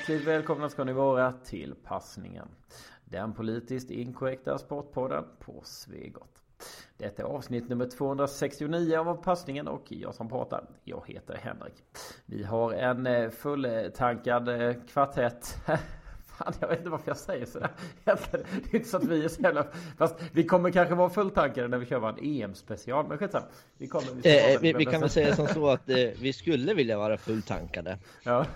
Hjärtligt välkomna ska ni vara till passningen. Den politiskt inkorrekta sportpodden på Svegot. Detta är avsnitt nummer 269 av passningen och jag som pratar, jag heter Henrik. Vi har en eh, fulltankad eh, kvartett Fan, jag vet inte varför jag säger sådär. Det är inte så att vi är så jävla... Fast vi kommer kanske vara fulltankade när vi kör vår EM-special. Men skitsamma. Vi, kommer, vi, eh, vi, vi kan väl säga som så att eh, vi skulle vilja vara fulltankade. Ja,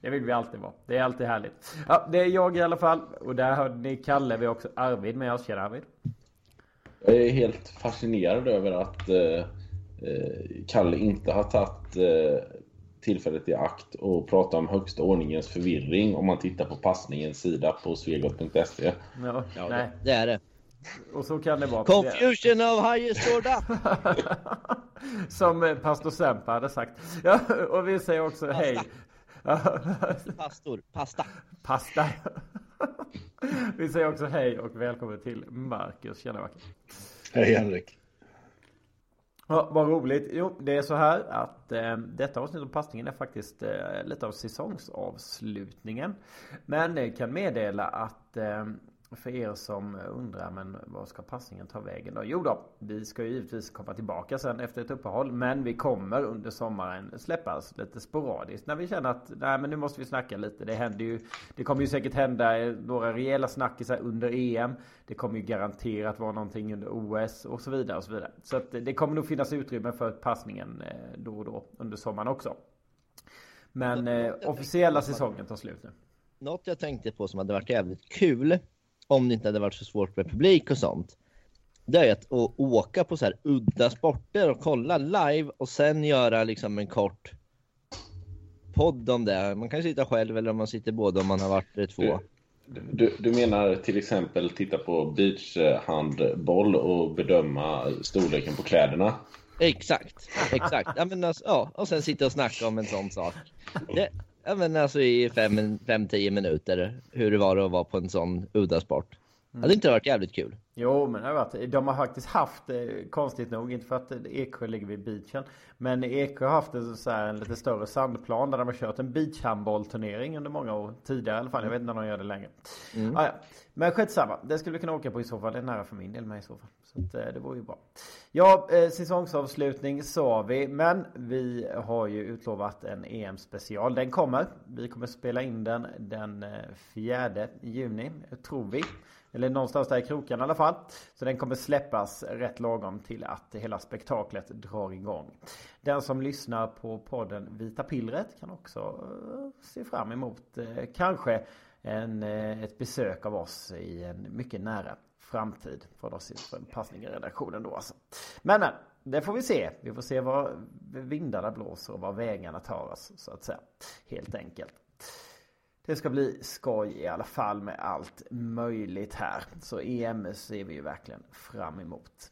det vill vi alltid vara. Det är alltid härligt. Ja, det är jag i alla fall. Och där hörde ni Kalle. Vi har också Arvid med oss. Tjena Arvid. Jag är helt fascinerad över att eh, eh Kalle inte har tagit eh, tillfället i akt och prata om högsta ordningens förvirring om man tittar på passningens sida på svegot.se. Ja, ja det, det är det. Och så kan det vara. Confusion of highest order. Som eh, pastor Sempa hade sagt. Ja, och vi säger också Pasta. hej. Pastor, pasta. Pasta. vi säger också hej och välkommen till Marcus. Tjena Marcus. Hej Henrik. Ja, vad roligt. Jo, det är så här att eh, detta avsnitt av passningen är faktiskt eh, lite av säsongsavslutningen. Men jag kan meddela att eh, för er som undrar, men vad ska passningen ta vägen då? Jo då, vi ska ju givetvis komma tillbaka sen efter ett uppehåll. Men vi kommer under sommaren släppas lite sporadiskt. När vi känner att, nej men nu måste vi snacka lite. Det händer ju, det kommer ju säkert hända några rejäla snackisar under EM. Det kommer ju garanterat vara någonting under OS och så vidare och så vidare. Så att det kommer nog finnas utrymme för passningen eh, då och då under sommaren också. Men eh, officiella säsongen tar slut nu. Något jag tänkte på som hade varit jävligt kul om det inte hade varit så svårt med publik och sånt. Det är att åka på så här udda sporter och kolla live och sen göra liksom en kort podd om det. Man kan sitta själv eller om man sitter båda om man har varit två. Du, du, du menar till exempel titta på beachhandboll och bedöma storleken på kläderna? Exakt, exakt. Ja, men alltså, ja, och sen sitta och snacka om en sån sak. Det, ja, men alltså i 5-10 minuter hur det var att vara på en sån udda sport. Mm. Hade inte det varit jävligt kul? Jo, men det har varit. De har faktiskt haft, konstigt nog, inte för att Eksjö ligger vid beachen. Men Eksjö har haft en, så här, en lite större sandplan där de har kört en beachhandbollturnering under många år. Tidigare i alla fall. Jag vet inte om de gör det längre. Mm. Ah, ja. Men skitsamma. Det skulle vi kunna åka på i så fall. Det är nära för min del med i så fall. Så att, eh, det vore ju bra. Ja, eh, säsongsavslutning sa vi. Men vi har ju utlovat en EM-special. Den kommer. Vi kommer spela in den den 4 eh, juni, tror vi. Eller någonstans där i kroken i alla fall. Så den kommer släppas rätt lagom till att hela spektaklet drar igång. Den som lyssnar på podden Vita Pillret kan också eh, se fram emot eh, kanske en, eh, ett besök av oss i en mycket nära framtid. För oss i passning i redaktionen då alltså. Men det får vi se. Vi får se var vindarna blåser och var vägarna tar oss så att säga. Helt enkelt. Det ska bli skoj i alla fall med allt möjligt här. Så EM ser vi ju verkligen fram emot.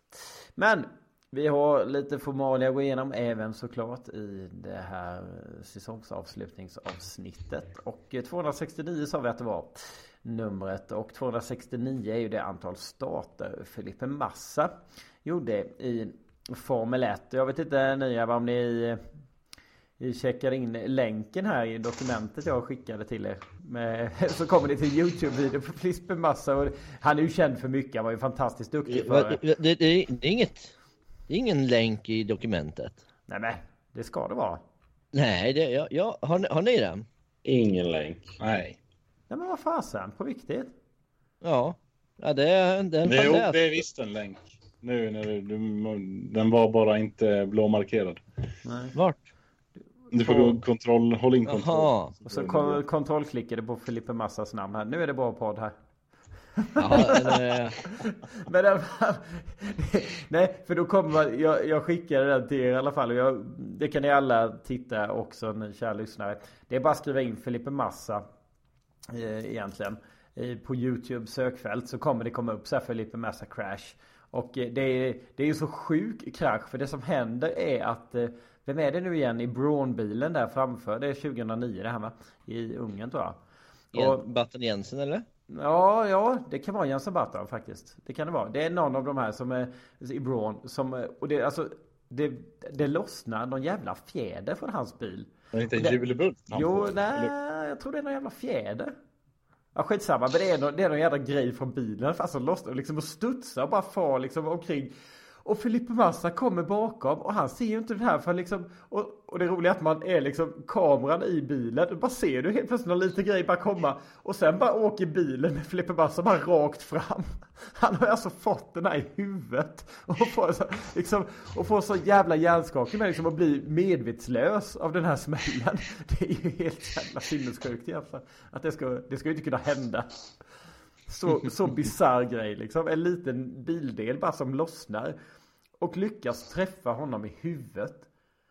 Men vi har lite formalia att gå igenom även såklart i det här säsongsavslutningsavsnittet. Och 269 sa vi att det var numret. Och 269 är ju det antal starter Felipe Massa gjorde i Formel 1. Jag vet inte ni om ni vi checkar in länken här i dokumentet jag skickade till er. Med, så kommer det till Youtube-video på Flisper Massa. Och han är ju känd för mycket. Han var ju fantastiskt duktig för det. Det, det, det är inget... Det är ingen länk i dokumentet. Nej, men det ska det vara. Nej, det, ja, ja, har, ni, har ni den? Ingen länk. Nej. Nej, men vad fasen? På riktigt? Ja. Ja, det är... Det är, jo, det är visst en länk. Nu när du, du, den var bara inte blåmarkerad. Nej. Vart? Du får gå kontroll, håll in kontroll. Aha. Och så kon kontrollklickade på Filippe Massas namn här. Nu är det bra podd här. Men nej, för då kommer man, jag, jag skickade den till er i alla fall. Och jag, det kan ni alla titta också, ni kära lyssnare. Det är bara att skriva in Filippe Massa eh, egentligen. På YouTube sökfält så kommer det komma upp så här Filippe Massa Crash. Och eh, det är, det är ju så sjuk krasch. För det som händer är att eh, vem är det nu igen i Braun-bilen där framför? Det är 2009 det här med. I Ungern tror jag. Och, Batten Jensen eller? Ja, ja, det kan vara Jensen Button faktiskt. Det kan det vara. Det är någon av de här som är i Braun som, och det, alltså det, det lossnar någon jävla fjäder från hans bil. Det är inte en han Jo, nej, jag tror det är någon jävla fjäder. Ja skitsamma, men det är någon, det är någon jävla grej från bilen fast som lossnar och liksom och studsar och bara far liksom omkring. Och Felipe Massa kommer bakom och han ser ju inte det här för liksom och, och det roliga är att man är liksom kameran i bilen och bara ser du helt plötsligt någon liten grej bara komma och sen bara åker bilen med Felipe Massa bara rakt fram. Han har alltså fått den här i huvudet och får så, liksom, och får så jävla hjärnskakning med liksom att bli medvetslös av den här smällen. Det är ju helt jävla sinnessjukt egentligen. Att det ska, det ska ju inte kunna hända. Så, så bisarr grej liksom. En liten bildel bara som lossnar. Och lyckas träffa honom i huvudet.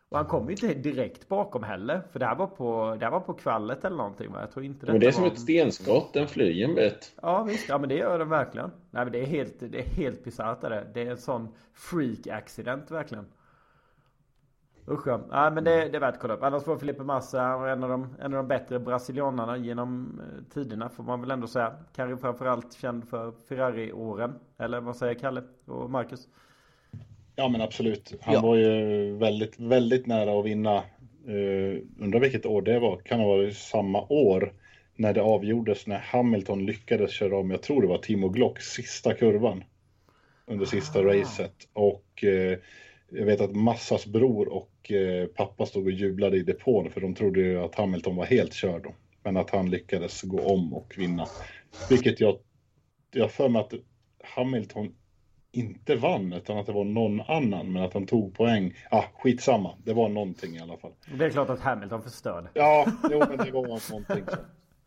Och han kommer ju inte direkt bakom heller. För det här var på, det här var på kvallet eller någonting va? Jag tror inte Men det är som var... ett stenskott, den flyger en bit. Ja visst, ja men det gör den verkligen. Nej men det är helt, det är helt bisarrt det. Det är en sån freak accident verkligen. Usch ja. Nej men det, det är värt att kolla upp. Annars var Felipe Massa en av de, en av de bättre brasilianarna genom eh, tiderna får man väl ändå säga. Kanske framförallt känd för Ferrari-åren. Eller vad säger Kalle och Marcus? Ja men absolut. Han Ja. var ju väldigt, väldigt nära att vinna. Uh, undrar vilket år det var. Kan ha varit samma år när det avgjordes när Hamilton lyckades köra om, jag tror det var Timo Glocks sista kurvan under sista Ah. racet. Och eh, jag vet att Massas bror och eh, pappa stod och jublade i depån för de trodde ju att Hamilton var helt körd då. Men att han lyckades gå om och vinna. Vilket jag, jag för mig att Hamilton inte vann utan att det var någon annan men att han tog poäng. Ah, skitsamma. Det var någonting i alla fall. Det är klart att Hamilton förstörde. Ja, jo, men det var någonting så,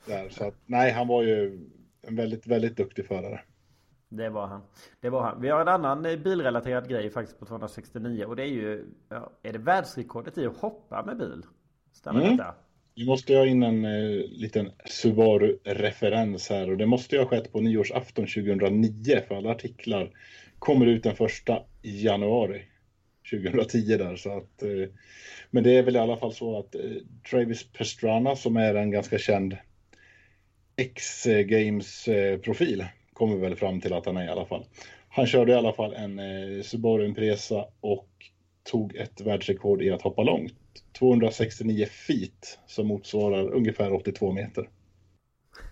där. Så att, nej, han var ju en väldigt, väldigt duktig förare. Det var han. Det var han. Vi har en annan eh, bilrelaterad grej faktiskt på 269 och det är ju ja, Är det världsrekordet i att hoppa med bil? Stämmer Mm. detta? Nu måste jag in en eh, liten Subaru-referens här och det måste ju ha skett på nyårsafton 2009 för alla artiklar kommer ut den första i januari 2010 där så att eh, men det är väl i alla fall så att eh, Travis Pastrana som är en ganska känd X-Games-profil kommer väl fram till att han är i alla fall. Han körde i alla fall en eh, Subaru Impresa och tog ett världsrekord i att hoppa långt. 269 feet som motsvarar ungefär 82 meter.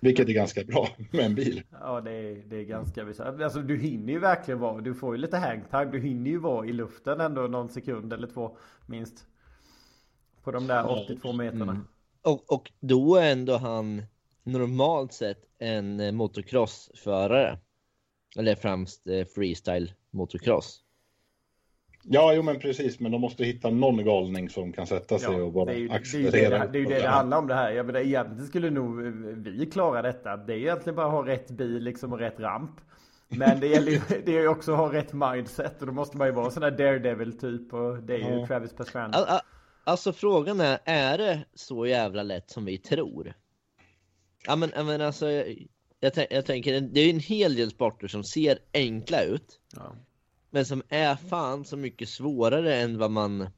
Vilket är ganska bra med en bil. Ja det är, det är ganska bisarrt. Alltså du hinner ju verkligen vara Du får ju lite hangtime. Du hinner ju vara i luften ändå någon sekund eller två minst. På de där 82 meterna. Mm. Och, och då är ändå han normalt sett en eh, motocrossförare. Eller främst eh, freestyle motocross. Ja, jo men precis, men de måste hitta någon galning som kan sätta sig och bara ju det, är ju accelerera. det, det, det det handlar om det här. Jag menar egentligen skulle nog vi klara detta. Det är egentligen bara att ha rätt bil liksom och rätt ramp. Men det gäller ju det är ju också att ha rätt mindset och då måste man ju vara sån där daredevil typ och det är ju Ja. Travis Pastrana. Al- al- Alltså frågan är, är det så jävla lätt som vi tror? Ja men, men alltså, jag, jag, jag tänker, det är en hel del sporter som ser enkla ut. Ja. Men som är fan så mycket svårare än vad man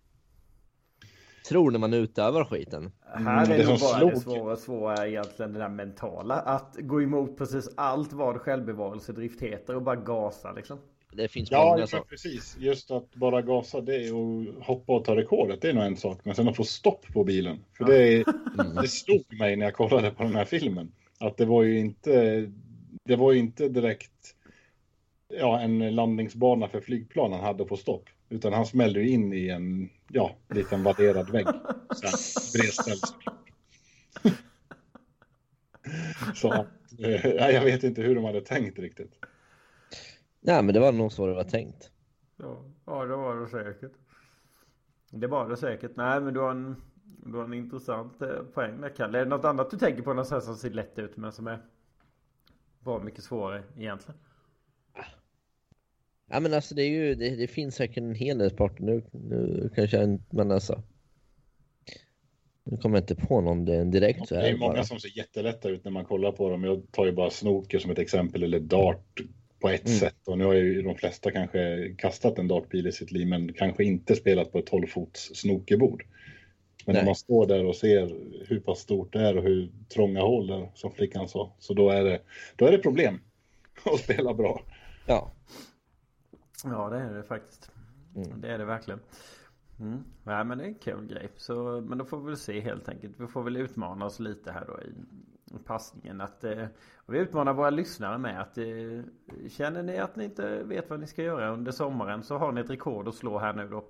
tror när man utövar skiten. Här det är nog som bara slog- det svåra, svåra egentligen det där mentala. Att gå emot precis allt vad självbevarelsedrift heter och bara gasa liksom. Det finns Ja, många ja, som... precis. Just att bara gasa det och hoppa och ta rekordet, det är nog en sak. Men sen att få stopp på bilen. För det, är- det slog mig när jag kollade på den här filmen. Att det var ju inte, det var ju inte direkt ja, en landningsbana för flygplan han hade på stopp. Utan han smällde ju in i en ja, liten vadderad vägg. Bredställd. Så att, eh, ja, jag vet inte hur de hade tänkt riktigt. Nej men det var nog så det var tänkt. Ja, ja det var det säkert. Det var det säkert. Nej men du har en, du har en intressant eh, poäng där Kalle. Är det något annat du tänker på något som ser lätt ut men som är bra mycket svårare egentligen? Ja men alltså det är ju, det, det finns säkert en hel del sporter nu, nu kanske jag inte, men alltså. Nu kommer jag inte på någon det- direkt så Det är många bara. som ser jättelätta ut när man kollar på dem. Jag tar ju bara snooker som ett exempel eller dart på ett Mm. sätt. Och nu har ju de flesta kanske kastat en dartpil i sitt liv men kanske inte spelat på ett 12 fots snookerbord. Men Nej. när man står där och ser hur pass stort det är och hur trånga hål det är, som flickan sa, så då är det, då är det problem att spela bra. Ja. Ja det är det faktiskt. Mm. Det är det verkligen. Mm. Nej men det är en kul grej. Så, men då får vi väl se helt enkelt. Vi får väl utmana oss lite här då i passningen. Att, eh, vi utmanar våra lyssnare med att eh, känner ni att ni inte vet vad ni ska göra under sommaren så har ni ett rekord att slå här nu då.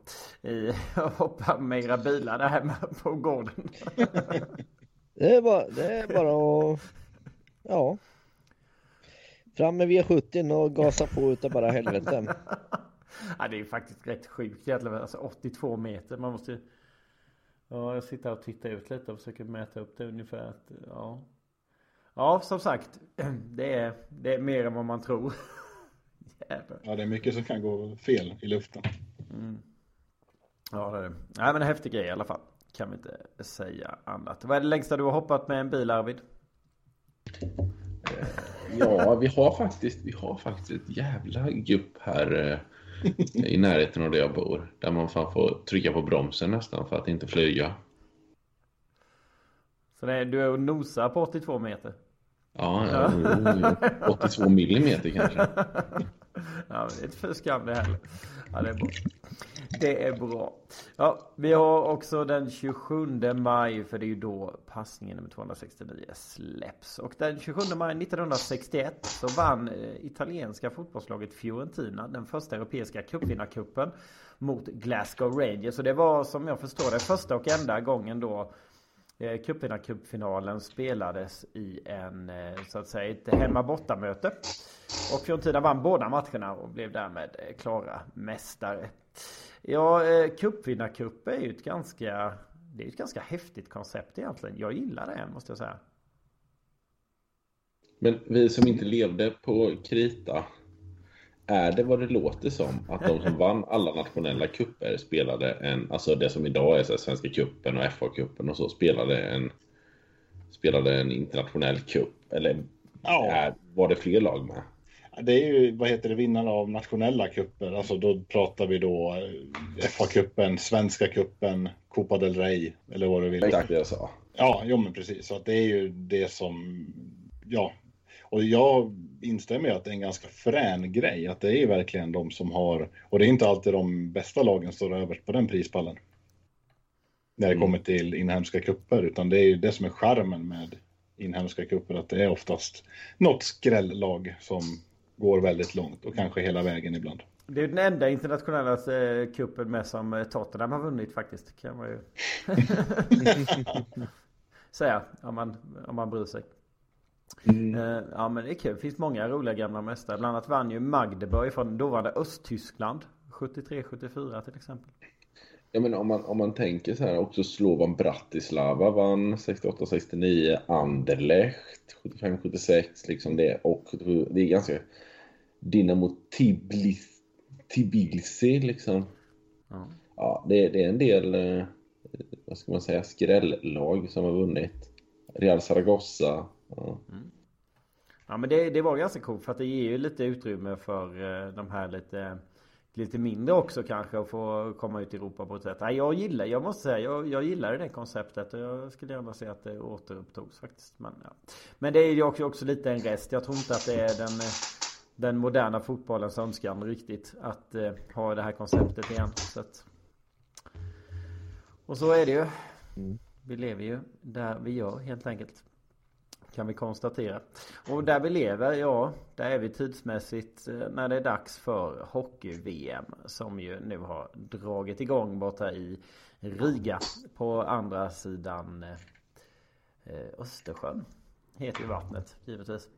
I att hoppa med era bilar där hemma på gården. det, är bara, det är bara att... Ja. Fram med V70 och gasa på utav bara helvete. ja, det är faktiskt rätt sjukt egentligen. Alltså 82 meter. Man måste Ja, jag sitter och tittar ut lite och försöker mäta upp det ungefär. Att, ja. Ja, som sagt. Det är, det är mer än vad man tror. Jävlar. Ja, det är mycket som kan gå fel i luften. Mm. Ja, det är det. Nej, men en häftig grej i alla fall. Kan vi inte säga annat. Vad är det längsta du har hoppat med en bil, Arvid? Eh, ja, vi har faktiskt, vi har faktiskt ett jävla gupp här eh, i närheten av där jag bor. Där man fan får trycka på bromsen nästan för att inte flyga. Så det är, du är och nosar på 82 meter? Ja, ja 82 millimeter kanske. Ja, det är inte för skam det heller. Ja, det är bra. Det är bra. Ja, vi har också den 27 maj, för det är ju då passningen nummer 269 släpps. Och den 27 maj 1961 så vann eh, italienska fotbollslaget Fiorentina den första europeiska cupvinnarcupen mot Glasgow Rangers. Och det var som jag förstår det första och enda gången då Eh, cupvinnarcupfinalen spelades i en eh, så att säga ett hemma borta möte. Och Fiorentina vann båda matcherna och blev därmed eh, klara mästare. Ja, eh, cupvinnarcup är ju ett ganska Det är ett ganska häftigt koncept egentligen. Jag gillar det måste jag säga. Men vi som inte levde på krita är det vad det låter som att de som vann alla nationella kupper spelade en, alltså det som idag är så Svenska kuppen och FA-cupen och så, spelade en spelade en internationell kupp eller ja. är, var det fler lag med? Det är ju, vad heter det, vinnare av nationella kupper. Alltså då pratar vi då eh, FA-cupen, Svenska kuppen, Copa del Rey eller vad du vill. Exakt det jag sa. Ja, jo men precis. Så att det är ju det som, ja. Och jag instämmer i att det är en ganska frän grej. Att det är verkligen de som har, och det är inte alltid de bästa lagen står överst på den prispallen. När det mm. kommer till inhemska kupper, utan det är ju det som är charmen med inhemska kupper, att det är oftast något skrällag som går väldigt långt och kanske hela vägen ibland. Det är den enda internationella eh, cupen med som eh, Tottenham har vunnit faktiskt. Kan man ju säga om man, om man bryr sig. Mm. Eh, ja men det är kul. Det finns många roliga gamla mästare. Bland annat vann ju Magdeburg från dåvarande Östtyskland. 73-74 till exempel. Ja men om man, om man tänker så här också Slovan Bratislava vann 68-69. Anderlecht 75-76 liksom det. Och det är ganska Dynamo Tbilisi, Tbilisi liksom. Ja, ja det, det, är en del, eh, vad ska man säga, skrällag som har vunnit. Real Zaragoza. Mm. Ja men det, det var ganska coolt för att det ger ju lite utrymme för eh, de här lite Lite mindre också kanske att få komma ut i Europa på ett sätt. Nej, jag gillar, jag måste säga, jag, jag gillar det konceptet och jag skulle gärna se att det återupptogs faktiskt. Men, ja. men det är ju också, också lite en rest. Jag tror inte att det är den den moderna fotbollens önskan riktigt att eh, ha det här konceptet igen. Så att... Och så är det ju. Mm. Vi lever ju där vi gör helt enkelt. Kan vi konstatera. Och där vi lever, ja, där är vi tidsmässigt eh, när det är dags för hockey-VM. Som ju nu har dragit igång borta i Riga på andra sidan eh, eh Östersjön heter ju vattnet givetvis.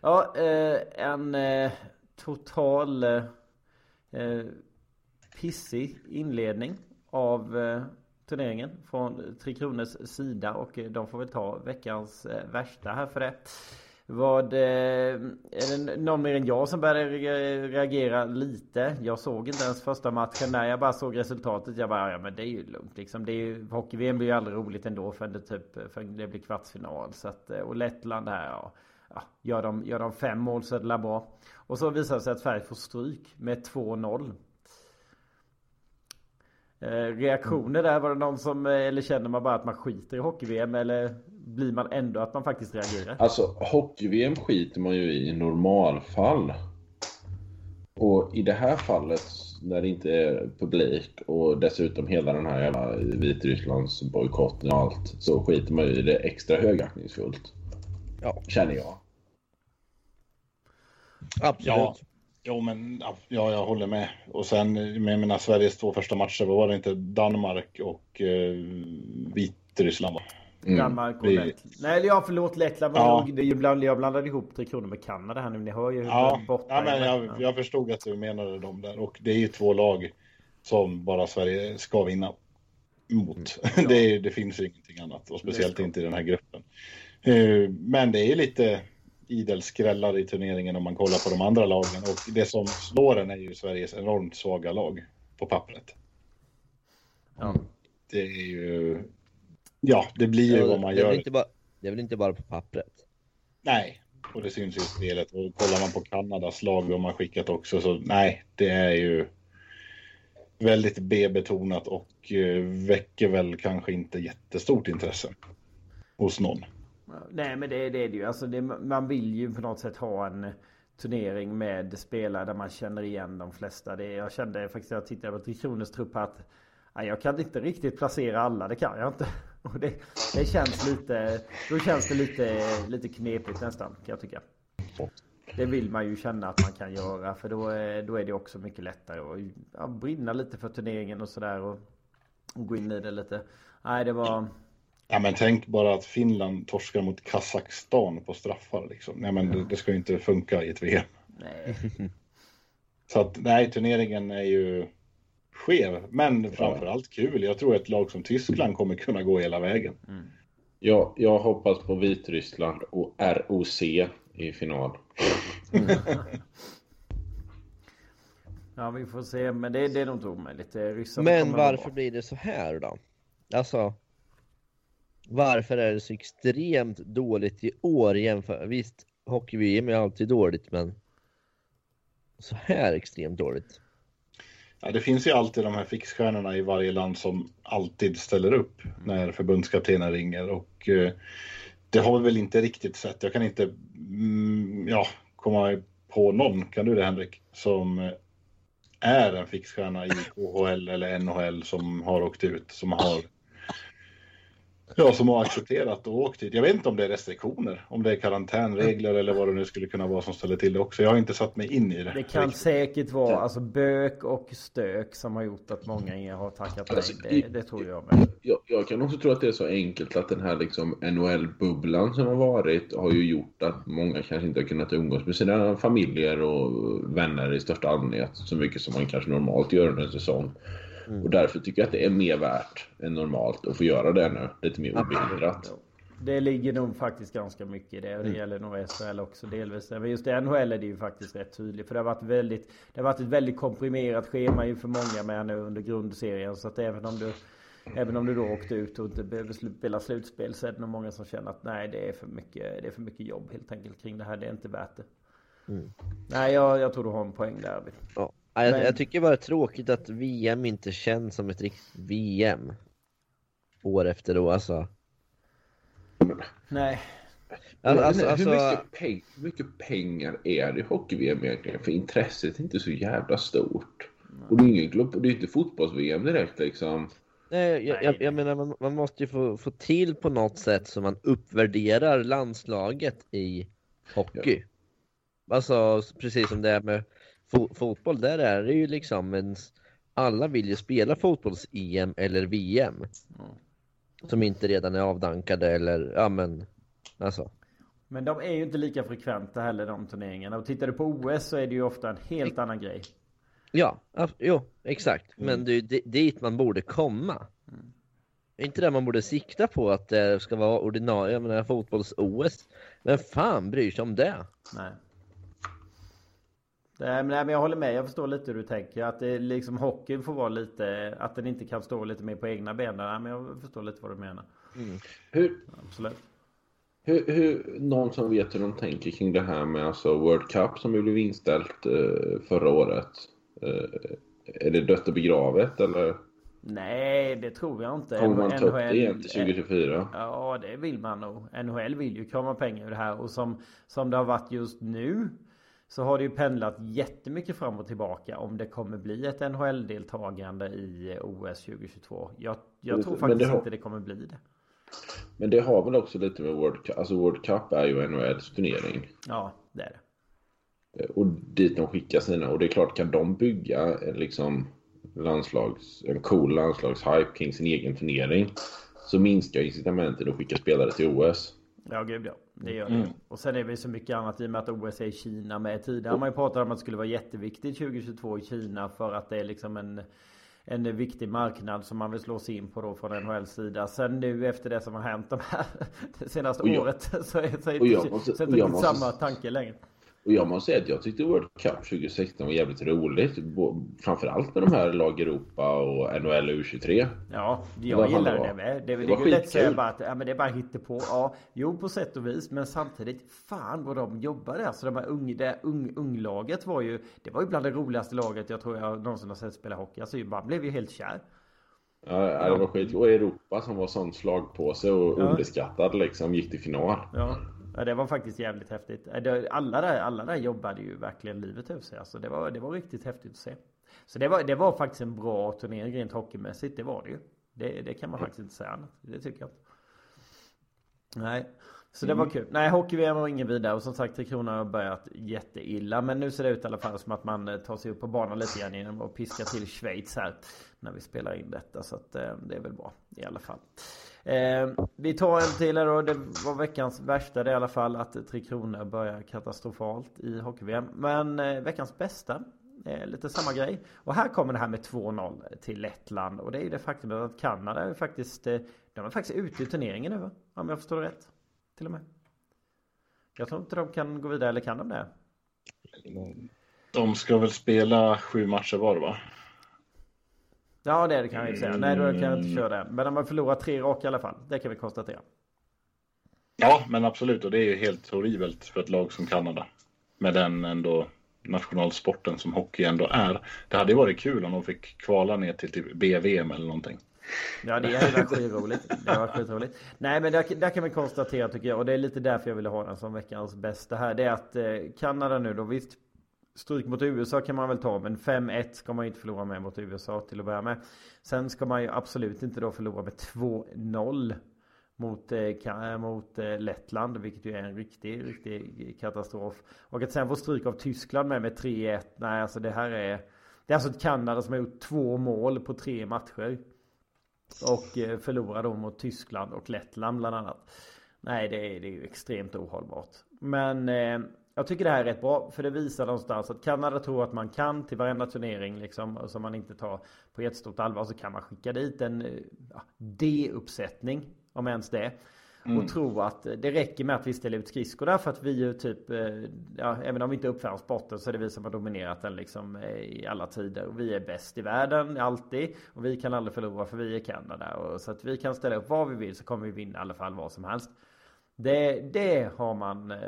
Ja, eh, en eh, total eh, eh pissig inledning av eh, turneringen från Tre Kronors sida och eh, de får väl ta veckans eh, värsta här för det. Vad, eh, är det någon mer än jag som började reagera lite? Jag såg inte ens första matchen där, jag bara såg resultatet. Jag bara, ja men det är ju lugnt liksom. Det är ju, hockey-VM blir ju aldrig roligt ändå för det, typ, för det blir kvartsfinal. Så att, och Lettland här, ja. ja gör, de, gör de fem mål så är det bra. Och så visar det sig att Sverige får stryk med 2-0. Eh, reaktioner där, var det någon som, eh, eller känner man bara att man skiter i hockey-VM eller blir man ändå att man faktiskt reagerar? Alltså hockey-VM skiter man ju i i normalfall. Och i det här fallet när det inte är publik och dessutom hela den här jävla Vitrysslands bojkotten och allt så skiter man ju i det extra högaktningsfullt. Ja. Känner jag. Absolut. Ja. Jo, men ja, jag håller med. Och sen med mina Sveriges två första matcher, vad var det inte? Danmark och eh, Vitryssland va? Mm. Danmark och Vi- Lettland. Nej, ja förlåt Lettland. Men Ja. det ju bland, jag blandade ihop Tre Kronor med Kanada här nu. Ni hör ju hur Ja, borta ja men jag, jag förstod att du menade dem där. Och det är ju två lag som bara Sverige ska vinna mot. Det, är, det finns ju ingenting annat. Och speciellt inte i den här gruppen. Eh, Men det är lite idel skrällar i turneringen om man kollar på de andra lagen. Och det som slår en är ju Sveriges enormt svaga lag på pappret. Ja. Det är ju... Ja, det blir ju vad man det, gör. inte bara, det är väl inte bara på pappret? Nej, och det syns ju i spelet. Och kollar man på Kanadas lag de har skickat också så nej, det är ju väldigt B-betonat och eh, väcker väl kanske inte jättestort intresse hos någon. Nej men det, det är det ju. Alltså det, man vill ju på något sätt ha en turnering med spelare där man känner igen de flesta. Det, jag kände faktiskt när jag tittade på Tre Kronors trupp att nej, jag kan inte riktigt placera alla. Det kan jag inte. Och det, det känns lite, då känns det lite, lite knepigt nästan kan jag tycka. Det vill man ju känna att man kan göra för då, är- då är det också mycket lättare att ja, brinna lite för turneringen och sådär och, och gå in i det lite. Nej det var... Ja, men tänk bara att Finland torskar mot Kazakstan på straffar. Liksom. Nej, men det, det ska ju inte funka i ett VM. Nej. Så att nej, turneringen är ju skev, men framförallt kul. Jag tror ett lag som Tyskland kommer kunna gå hela vägen. Jag, jag hoppas på Vitryssland och ROC i final. Ja vi får se men det, det är nog inte omöjligt. Ryssarna Men varför bra. blir det så här då? Alltså, varför är det så extremt dåligt i år jämfört? Visst, hockey-VM är alltid dåligt, men så här extremt dåligt. Ja, det finns ju alltid de här fixstjärnorna i varje land som alltid ställer upp när förbundskaptenen ringer och eh, det har vi väl inte riktigt sett. Jag kan inte mm, ja, komma på någon, kan du det Henrik, som eh, är en fixstjärna i KHL eller NHL som har åkt ut, som har Ja, som har accepterat och åkt hit. Jag vet inte om det är restriktioner, om det är karantänregler eller vad det nu skulle kunna vara som ställer till det också. Jag har inte satt mig in i det. Det kan säkert vara alltså bök och stök som har gjort att många har tackat nej. Alltså, Det, det tror jag med. Jag, jag kan också tro att det är så enkelt att den här liksom NHL-bubblan som har varit har ju gjort att många kanske inte har kunnat umgås med sina familjer och vänner i största allmänhet så mycket som man kanske normalt gör under en säsong. Och därför tycker jag att det är mer värt än normalt att få göra det nu, lite mer obehindrat. Det ligger nog faktiskt ganska mycket i det och det gäller nog SHL också delvis. Men just i NHL är det ju faktiskt rätt tydligt. För det har varit väldigt Det har varit ett väldigt komprimerat schema ju för många med nu under grundserien. Så att även om du Även om du då åkte ut och inte behöver spela slutspel så är det nog många som känner att nej det är för mycket Det är för mycket jobb helt enkelt kring det här. Det är inte värt det. Nej jag, jag tror du har en poäng där Arvid. Ja. Jag, Men- jag tycker bara det är tråkigt att VM inte känns som ett riktigt VM. År efter år alltså. Nej Alltså, alltså, hur, alltså mycket peng, hur mycket pengar är det i hockey-VM egentligen? För intresset är inte så jävla stort. Och det är ingen glob, det är inte fotbolls-VM direkt liksom. nej, jag, jag, jag menar man, man måste ju få, få till på något sätt så man uppvärderar landslaget i hockey. Alltså precis som det är med fo fotboll, där är det ju liksom en, alla vill ju spela fotbolls-EM eller VM. Som inte redan är avdankade eller, ja men, alltså. Men de är ju inte lika frekventa heller de turneringarna. Och tittar du på OS så är det ju ofta en helt annan grej. Ja, jo, exakt. Men det är ju di- dit man borde komma. Är inte det man borde sikta på att det ska vara ordinarie, jag menar fotbolls-OS? Vem fan bryr sig om det? Nej. Nej men, nej, men jag håller med. Jag förstår lite hur du tänker. Att det liksom hockeyn får vara lite... Att den inte kan stå lite mer på egna ben. Nej, men jag förstår lite vad du menar. Hur, Absolut. hur, hur, någon som vet hur de tänker kring det här med alltså World Cup som ju blev inställt eh, förra året. Eh, är det dött och begravet eller Nej, det tror jag inte. kommer man ta upp det igen till 2024? Ja, det vill man nog. NHL vill ju krama pengar ur det här och som, som det har varit just nu Så har det ju pendlat jättemycket fram och tillbaka om det kommer bli ett NHL-deltagande i OS 2022. Jag, jag tror faktiskt det har... inte det kommer bli det. Men det har väl också lite med World Cup, alltså World Cup är ju NHLs turnering. Ja, det är det. Och dit de skickar sina, och det är klart kan de bygga liksom landslags, en cool landslagshype kring sin egen turnering så minskar incitamentet att skicka spelare till OS. Ja gud ja, det gör det. Mm. Och sen är det så mycket annat i och med att OS är i Kina med. Tidigare har man ju pratat om att det skulle vara jätteviktigt 2022 i Kina för att det är liksom en en viktig marknad som man vill slå sig in på då från NHLs sida. Sen nu efter det som har hänt de här det senaste jag, året så är, så är det inte samma tanke längre. Och jag måste säga att jag tyckte World Cup 2016 var jävligt roligt. Framförallt med de här lag Europa och NHL och U23. Ja, jag gillar det med. Det, det, det är lätt att säga bara att ja, men det är bara på. Ja, jo på sätt och vis. Men samtidigt, fan vad de jobbar där. Så de här ung, det ung, unglaget var ju, det var ju bland det roligaste laget jag tror jag någonsin har sett spela hockey. Alltså man blev ju helt kär. Ja, det var skit. Och Europa som var sån slagpåse och ja. underskattad liksom gick till final. Ja. Ja, det var faktiskt jävligt häftigt. Äh, alla där, alla där jobbade ju verkligen livet ur sig. Alltså det, var, det var riktigt häftigt att se. Så det var, det var faktiskt en bra turnering rent hockeymässigt. Det var det ju. Det, det kan man faktiskt inte säga annat. Det tycker jag inte. Nej. Så det var mm. kul. Nej, hockey-VM var ingen vidare. Och som sagt, Tre Kronor har börjat jätteilla. Men nu ser det ut i alla fall som att man eh, tar sig upp på banan lite grann genom att piska till Schweiz här. När vi spelar in detta. Så att eh, det är väl bra i alla fall. Eh, vi tar en till här då. Det var veckans värsta det i alla fall att Tre Kronor börjar katastrofalt i hockey-VM. Men eh, veckans bästa eh, lite samma grej. Och här kommer det här med 2-0 till Lettland. Och det är ju det faktum att Kanada är faktiskt, eh, de är faktiskt ute i turneringen nu va? Om jag förstår det rätt. Till och med. Jag tror inte de kan gå vidare, eller kan de det? De ska väl spela sju matcher var va? Ja det kan jag inte säga. Nej då kan jag inte köra det. Men de har förlorat tre raka i alla fall. Det kan vi konstatera. Ja men absolut och det är ju helt horribelt för ett lag som Kanada. Med den ändå nationalsporten som hockey ändå är. Det hade ju varit kul om de fick kvala ner till typ BVM eller någonting. Ja det hade varit skitroligt. Det varit skitroligt. Nej men där, där kan vi konstatera tycker jag. Och det är lite därför jag ville ha den som veckans bästa här. Det är att eh, Kanada nu då visst Stryk mot USA kan man väl ta men 5-1 ska man ju inte förlora med mot USA till att börja med. Sen ska man ju absolut inte då förlora med 2-0 mot, eh, eh, mot eh, Lettland vilket ju är en riktig, riktig katastrof. Och att sen få stryk av Tyskland med med 3-1. Nej alltså det här är Det är alltså ett Kanada som har gjort två mål på tre matcher. Och eh, förlorar då mot Tyskland och Lettland bland annat. Nej det är, det är ju extremt ohållbart. Men eh, jag tycker det här är rätt bra. För det visar någonstans att Kanada tror att man kan till varenda turnering liksom. Som man inte tar på jättestort allvar. Så kan man skicka dit en eh, ja, D-uppsättning. Om ens det. Mm. Och tro att det räcker med att vi ställer ut skridskor där för att vi ju typ eh, ja, Även om vi inte uppfann sporten så är det vi som har dominerat den liksom eh, i alla tider. Och vi är bäst i världen alltid. Och vi kan aldrig förlora för vi är Kanada. Och så att vi kan ställa upp vad vi vill så kommer vi vinna i alla fall vad som helst. Det, det har man eh,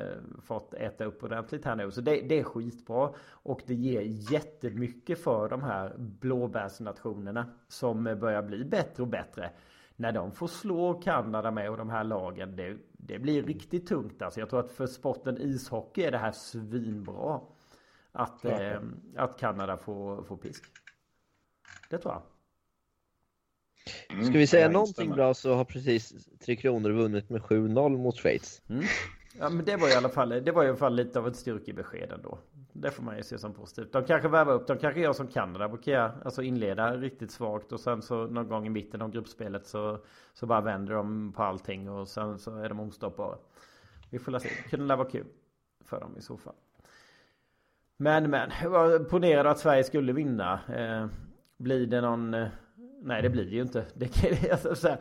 fått äta upp ordentligt här nu. Så det, det är skitbra. Och det ger jättemycket för de här blåbärsnationerna. Som börjar bli bättre och bättre. När de får slå Kanada med och de här lagen. Det, det blir riktigt tungt alltså. Jag tror att för sporten ishockey är det här svinbra. Att, eh, att Kanada får, får pisk. Det tror jag. Mm, Ska vi säga någonting bra så har precis Tre Kronor vunnit med 7-0 mot Schweiz. Mm. Ja men det var i alla fall, det var i alla fall lite av ett styrkebesked ändå. Det får man ju se som positivt. De kanske värvar upp, de kanske gör som Kanada brukar Alltså inleda riktigt svagt och sen så någon gång i mitten av gruppspelet så, så bara vänder de på allting och sen så är de ostoppbara. Vi får se. Det kunde vara kul för dem i så fall. Men men, ponera att Sverige skulle vinna. Eh, blir det någon eh, Nej det blir det ju inte. Det, alltså, så här,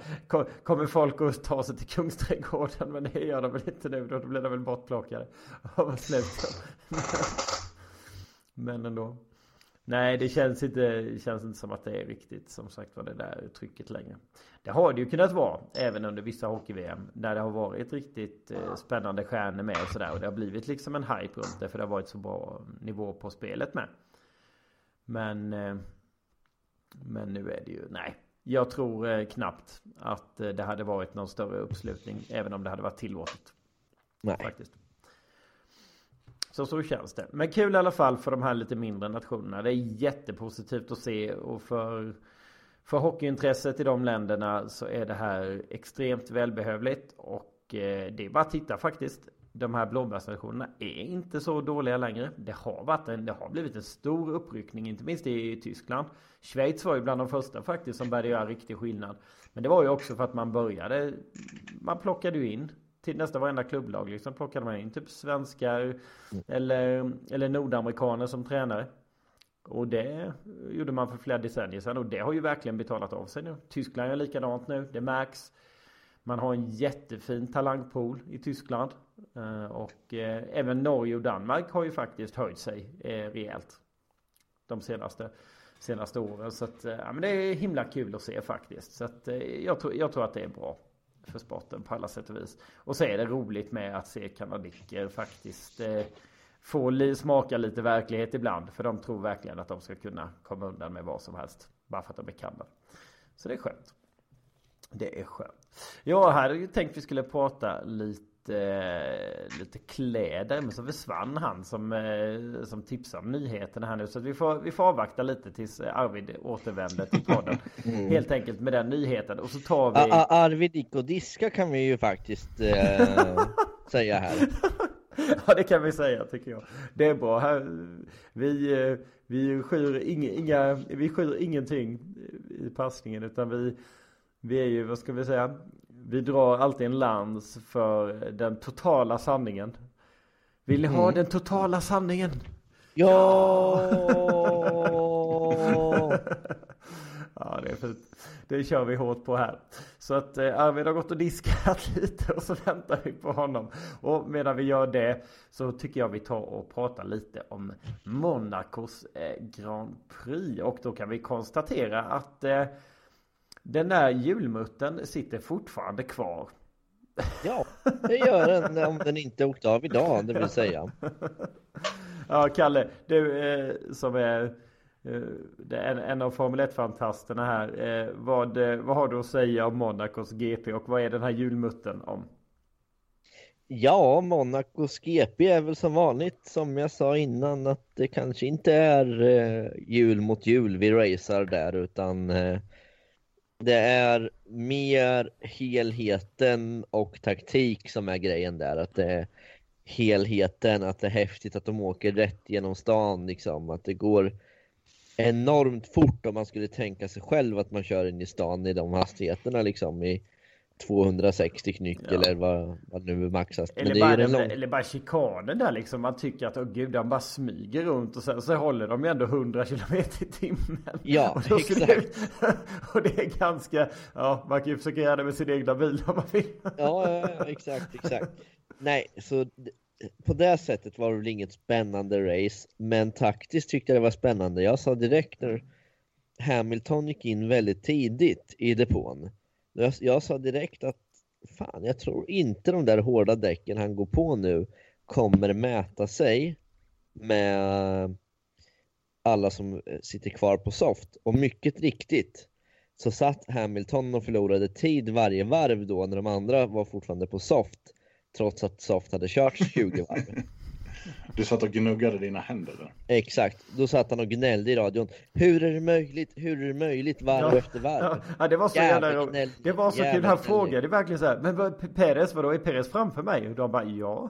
kommer folk att ta sig till Kungsträdgården? Men det gör de väl inte nu. Då blir de väl bortplockade av. Men ändå. Nej det känns inte, känns inte som att det är riktigt som sagt var det där trycket längre. Det har det ju kunnat vara även under vissa hockey-VM. När det har varit riktigt eh, spännande stjärnor med och sådär. Och det har blivit liksom en hype runt det. För det har varit så bra nivå på spelet med. Men eh, men nu är det ju, nej. Jag tror eh, knappt att eh, det hade varit någon större uppslutning. Även om det hade varit tillåtet. Nej. Faktiskt. Så så känns det. Men kul i alla fall för de här lite mindre nationerna. Det är jättepositivt att se och för för hockeyintresset i de länderna så är det här extremt välbehövligt och eh, det är bara att titta faktiskt. De här blåbärsnationerna är inte så dåliga längre. Det har, varit en, det har blivit en stor uppryckning, inte minst i Tyskland. Schweiz var ju bland de första faktiskt som började göra riktig skillnad. Men det var ju också för att man började, man plockade ju in till nästan varenda klubblag liksom plockade man in typ svenskar eller, eller nordamerikaner som tränare. Och det gjorde man för flera decennier sedan och det har ju verkligen betalat av sig nu. Tyskland gör likadant nu, det märks. Man har en jättefin talangpool i Tyskland. Eh, och eh, även Norge och Danmark har ju faktiskt höjt sig eh, rejält. De senaste, senaste åren. Så att, ja, men det är himla kul att se faktiskt. Så att, jag, tror, jag tror att det är bra för sporten på alla sätt och vis. Och så är det roligt med att se kanadiker faktiskt få smaka lite verklighet ibland. För de tror verkligen att de ska kunna komma undan med vad som helst. Bara för att de är kan Så det är skönt. Det är skönt. Jag hade ju tänkt vi skulle prata lite lite kläder men så försvann han som, eh, som tipsade om nyheterna här nu så vi får, vi får avvakta lite tills Arvid återvänder till podden. Mm. Helt enkelt med den nyheten och så tar vi... Arvid gick och diska kan vi ju faktiskt eh, säga här. ja det kan vi säga tycker jag. Det är bra. Här, vi, eh, vi, skyr inga, inga, vi skyr ingenting i passningen utan vi, vi är ju, vad ska vi säga? Vi drar alltid en lans för den totala sanningen. Vill ni mm. ha den totala sanningen? Ja! ja, det är fint. Det kör vi hårt på här. Så att eh, Arvid har gått och diskat lite och så väntar vi på honom. Och medan vi gör det så tycker jag vi tar och pratar lite om Monacos eh, Grand Prix. Och då kan vi konstatera att eh, den där julmutten sitter fortfarande kvar. Ja, det gör den om den inte åkte av idag, det vill säga. Ja, Kalle, du eh, som är Eh, är en av Formel 1-fantasterna här. Eh, vad, eh, vad har du att säga om Monacos GP och vad är den här julmutten om? Ja, Monacos GP är väl som vanligt som jag sa innan att det kanske inte är eh, jul mot jul vi racear där utan eh, det är mer helheten och taktik som är grejen där. Att det är helheten, att det är häftigt att de åker rätt genom stan liksom. Att det går enormt fort om man skulle tänka sig själv att man kör in i stan i de hastigheterna liksom i 260 knyck ja. eller vad, vad nu maxas. Eller, bara, lång... eller bara chikanen där liksom. Man tycker att åh gud, de bara smyger runt och sen så håller de ju ändå 100 km i timmen. Ja, och exakt. Det, och det är ganska, ja man kan ju försöka göra det med sin egna bil om man vill. Ja, ja, exakt, exakt. Nej, så på det sättet var det väl inget spännande race, men taktiskt tyckte jag det var spännande. Jag sa direkt när Hamilton gick in väldigt tidigt i depån. Jag, jag sa direkt att fan, jag tror inte de där hårda däcken han går på nu kommer mäta sig med alla som sitter kvar på soft. Och mycket riktigt så satt Hamilton och förlorade tid varje varv då när de andra var fortfarande på soft trots att Soft hade kört 20 varv. Du satt och gnuggade dina händer där. Exakt, då satt han och gnällde i radion. Hur är det möjligt? Hur är det möjligt varv ja, efter varv? Ja, det var så jävla, jävla gnäll, Det var så kul, han frågade verkligen så här. Men Peres, vadå, är Peres framför mig? Och de bara ja.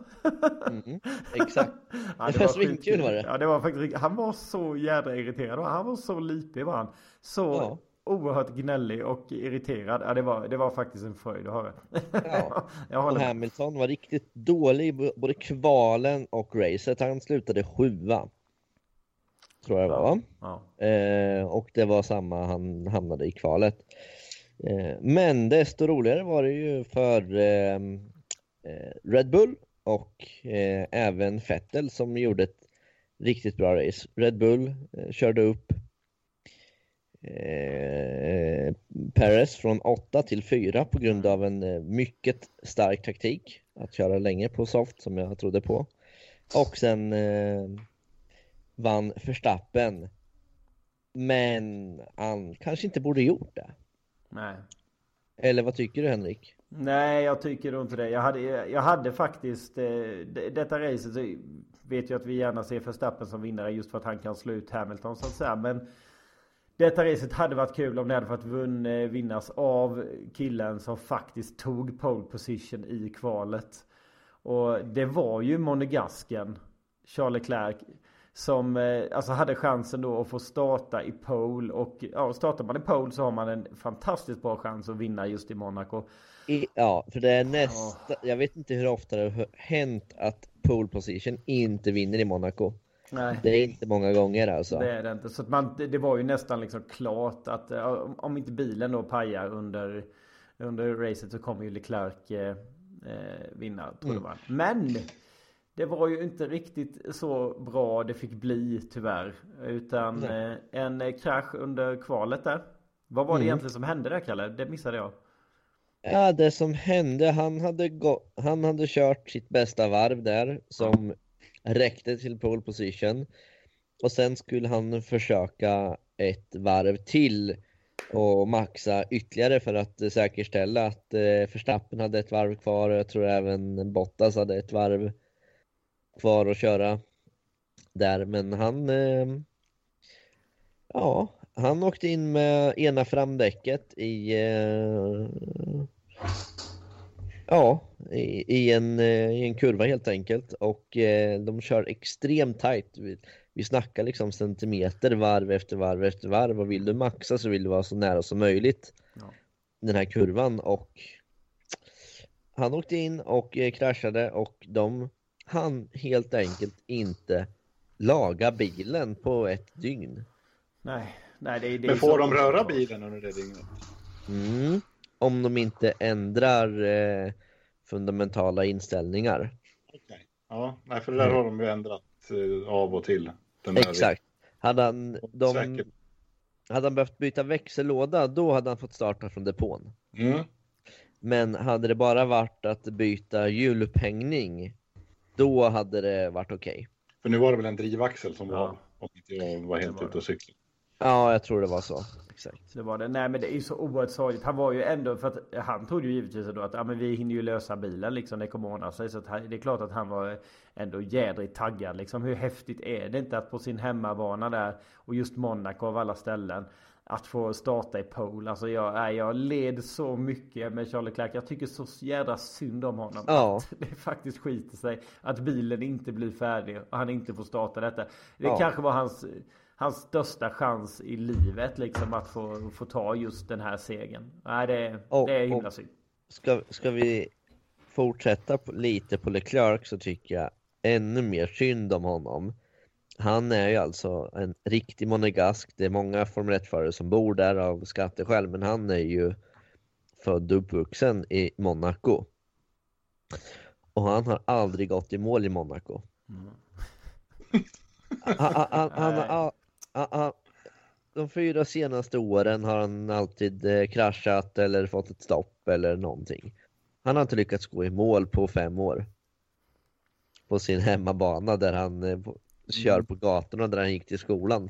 Mm, exakt. ja, det, det var svinkul var det. Ja, det var faktiskt Han var så jädra irriterad. Han var så lipig var han. Så ja oerhört gnällig och irriterad. Ja, det, var, det var faktiskt en fröjd att höra. Ja. och Hamilton var riktigt dålig i både kvalen och racet. Han slutade sjua. Tror jag det var. Ja. Eh, och det var samma han hamnade i kvalet. Eh, men desto roligare var det ju för ehm, eh, Red Bull och eh, även Vettel som gjorde ett riktigt bra race. Red Bull eh, körde upp eh, Perez från 8 till 4 på grund av en eh, mycket stark taktik att köra länge på soft som jag trodde på. Och sen eh, vann Verstappen. Men han kanske inte borde gjort det. Nej. Eller vad tycker du Henrik? Nej, jag tycker inte det. Jag hade, jag hade faktiskt eh, detta racet vet jag att vi gärna ser Verstappen som vinnare just för att han kan slå ut Hamilton så att säga. Men detta racet hade varit kul om det hade fått vunn, eh, vinnas av killen som faktiskt tog pole position i kvalet. Och det var ju Monegasken, Charles Leclerc. Som eh, alltså hade chansen då att få starta i pole och ja, startar man i pole så har man en fantastiskt bra chans att vinna just i Monaco. I, ja, för det är nästa, jag vet inte hur ofta det har hänt att pole position inte vinner i Monaco. Nej. Det är inte många gånger alltså. Det är det inte. Så man, det var ju nästan liksom klart att om inte bilen då pajar under, under racet så kommer ju Leclerc eh, eh vinna. Tror mm. det Men det var ju inte riktigt så bra det fick bli tyvärr. Utan eh, en krasch under kvalet där. Vad var det mm. egentligen som hände där Kalle? Det missade jag. Ja, det som hände, han hade, han hade kört sitt bästa varv där som räckte till pole position. Och sen skulle han försöka ett varv till och maxa ytterligare för att säkerställa att Förstappen Verstappen hade ett varv kvar och jag tror även Bottas hade ett varv kvar att köra där. Men han, eh, ja, han åkte in med ena framdäcket i eh, Ja, i, i, en, eh, i en kurva helt enkelt och eh, de kör extremt tight. Vi, vi snackar liksom centimeter varv efter varv efter varv och vill du maxa så vill du vara så nära som möjligt ja. den här kurvan och han åkte in och eh, kraschade och de han helt enkelt inte laga bilen på ett dygn. Nej, nej det, det Men får så... de röra bilen under det dygnet? Mm om de inte ändrar eh, fundamentala inställningar. Okay. Ja, nej, för det där mm. har de ju ändrat eh, av och till. Exakt. Hade han, de, hade han behövt byta växellåda, då hade han fått starta från depån. Mm. Men hade det bara varit att byta hjulupphängning, då hade det varit okej. Okay. För nu var det väl en drivaxel som ja. var, om inte jag var helt ute och cyklade. Ja, jag tror det var så. Exakt. Det var det. Nej men det är ju så oerhört sorgligt. Han var ju ändå, för att han trodde ju givetvis då att ja, men vi hinner ju lösa bilen liksom. Det kommer ordna sig. Så att det är klart att han var ändå jädrigt taggad liksom. Hur häftigt är det inte att på sin hemmabana där och just Monaco av alla ställen att få starta i pole. Alltså jag, jag led så mycket med Charlie Clark. Jag tycker så jädra synd om honom. Ja. Att det faktiskt skiter sig. Att bilen inte blir färdig och han inte får starta detta. Det ja. kanske var hans hans största chans i livet liksom att få, få ta just den här segern. Nej, det, och, det är himla synd. Ska, ska vi fortsätta på, lite på Leclerc så tycker jag ännu mer synd om honom. Han är ju alltså en riktig monegask. Det är många Formel 1-förare som bor där av skatteskäl, men han är ju född och uppvuxen i Monaco. Och han har aldrig gått i mål i Monaco. Mm. han, han, han, han, de fyra senaste åren har han alltid eh, kraschat eller fått ett stopp eller någonting. Han har inte lyckats gå i mål på fem år. På sin hemmabana där han eh, kör mm. på gatorna där han gick till skolan.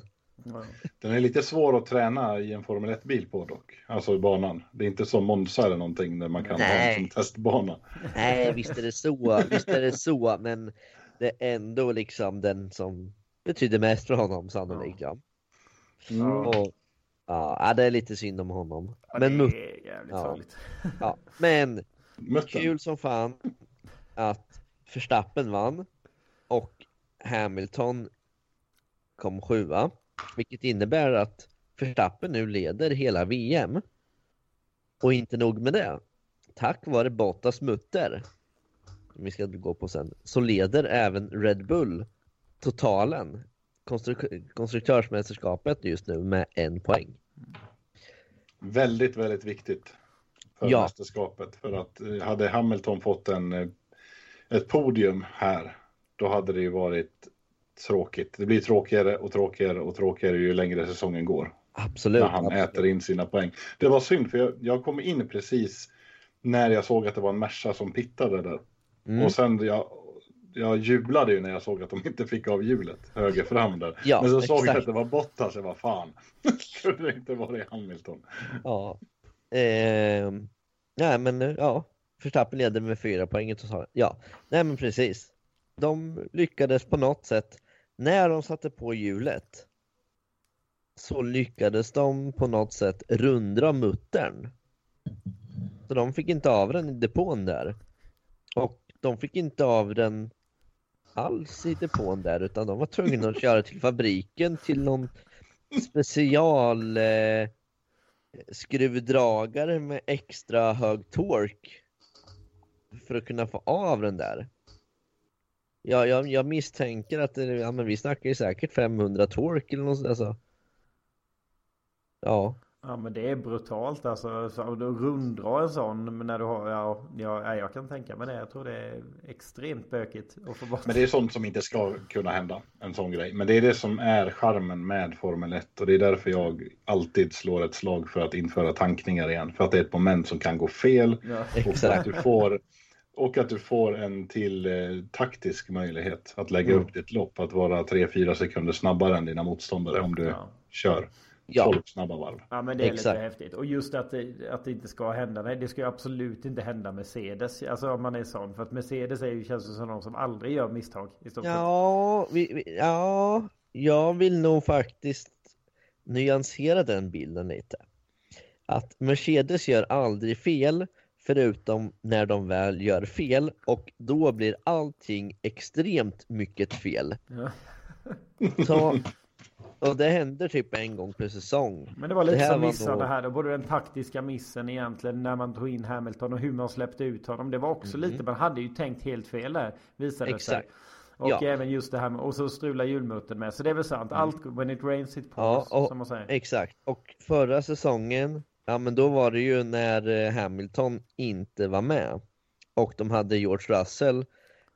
Den är lite svår att träna i en Formel 1-bil på dock. Alltså i banan. Det är inte som Monza eller någonting där man kan Nej. ha en som testbana. Nej, visst är det så. Visst är det så, men det är ändå liksom den som betyder mest för honom sannolikt. Ja. Mm. Och, ja, det är lite synd om honom. Ja, men det är jävligt ja. ja. Men kul som fan att Verstappen vann och Hamilton kom sjua. Vilket innebär att Verstappen nu leder hela VM. Och inte nog med det. Tack vare Bottas mutter, vi ska gå på sen, så leder även Red Bull totalen konstruk konstruktörsmästerskapet just nu med en poäng. Väldigt, väldigt viktigt för ja. mästerskapet. För att eh, hade Hamilton fått en, eh, ett podium här, då hade det ju varit tråkigt. Det blir tråkigare och tråkigare och tråkigare ju längre säsongen går. Absolut. När han absolut. äter in sina poäng. Det var synd, för jag, jag kom in precis när jag såg att det var en Merca som pittade där. Mm. Och sen jag jag jublade ju när jag såg att de inte fick av hjulet höger fram där. Ja, Men så såg jag att det var Bottas, jag var fan. Skulle det inte vara i Hamilton? Ja. Eh, nej men ja, Verstappen leder med fyra poäng totalt. Ja, nej men precis. De lyckades på något sätt, när de satte på hjulet, så lyckades de på något sätt rundra muttern. Så de fick inte av den i depån där. Och de fick inte av den alls i depån där utan de var tvungna att köra till fabriken till någon special eh, skruvdragare med extra hög tork för att kunna få av den där. Ja, jag, jag misstänker att det, ja, men vi snackar ju säkert 500 tork eller något sånt. Alltså. Ja. Ja men det är brutalt alltså. Så, du runddra en sån när du har, ja, ja jag kan tänka mig det. Jag tror det är extremt bökigt att få bort. Men det är sånt som inte ska kunna hända. En sån grej. Men det är det som är charmen med Formel 1. Och det är därför jag alltid slår ett slag för att införa tankningar igen. För att det är ett moment som kan gå fel. Ja. Och att du får, och att du får en till eh, taktisk möjlighet att lägga Mm. upp ditt lopp. Att vara 3-4 sekunder snabbare än dina motståndare om du Ja. kör Ja. 12 snabba varv. Ja men det är Exakt. lite häftigt. Och just att det, att det inte ska hända. Nej det ska ju absolut inte hända Mercedes. Alltså om man är sån. För att Mercedes är ju, känns ju som någon som aldrig gör misstag. I stort. Ja, vi, vi, ja, jag vill nog faktiskt nyansera den bilden lite. Att Mercedes gör aldrig fel förutom när de väl gör fel och då blir allting extremt mycket fel. Ja. Så, och det händer typ en gång per säsong. Men det var lite Det som missade nog- här då. Både den taktiska missen egentligen när man tog in Hamilton och hur man släppte ut honom. Det var också lite, man hade ju tänkt helt fel där. Visade det sig. Exakt. Och Ja. även just det här med, och så strular hjulmuttern med. Så det är väl sant. Allt, when it rains it Mm. Ja, pours. och- som man säger. Exakt. Och förra säsongen, ja men då var det ju när eh, Hamilton inte var med. Och de hade George Russell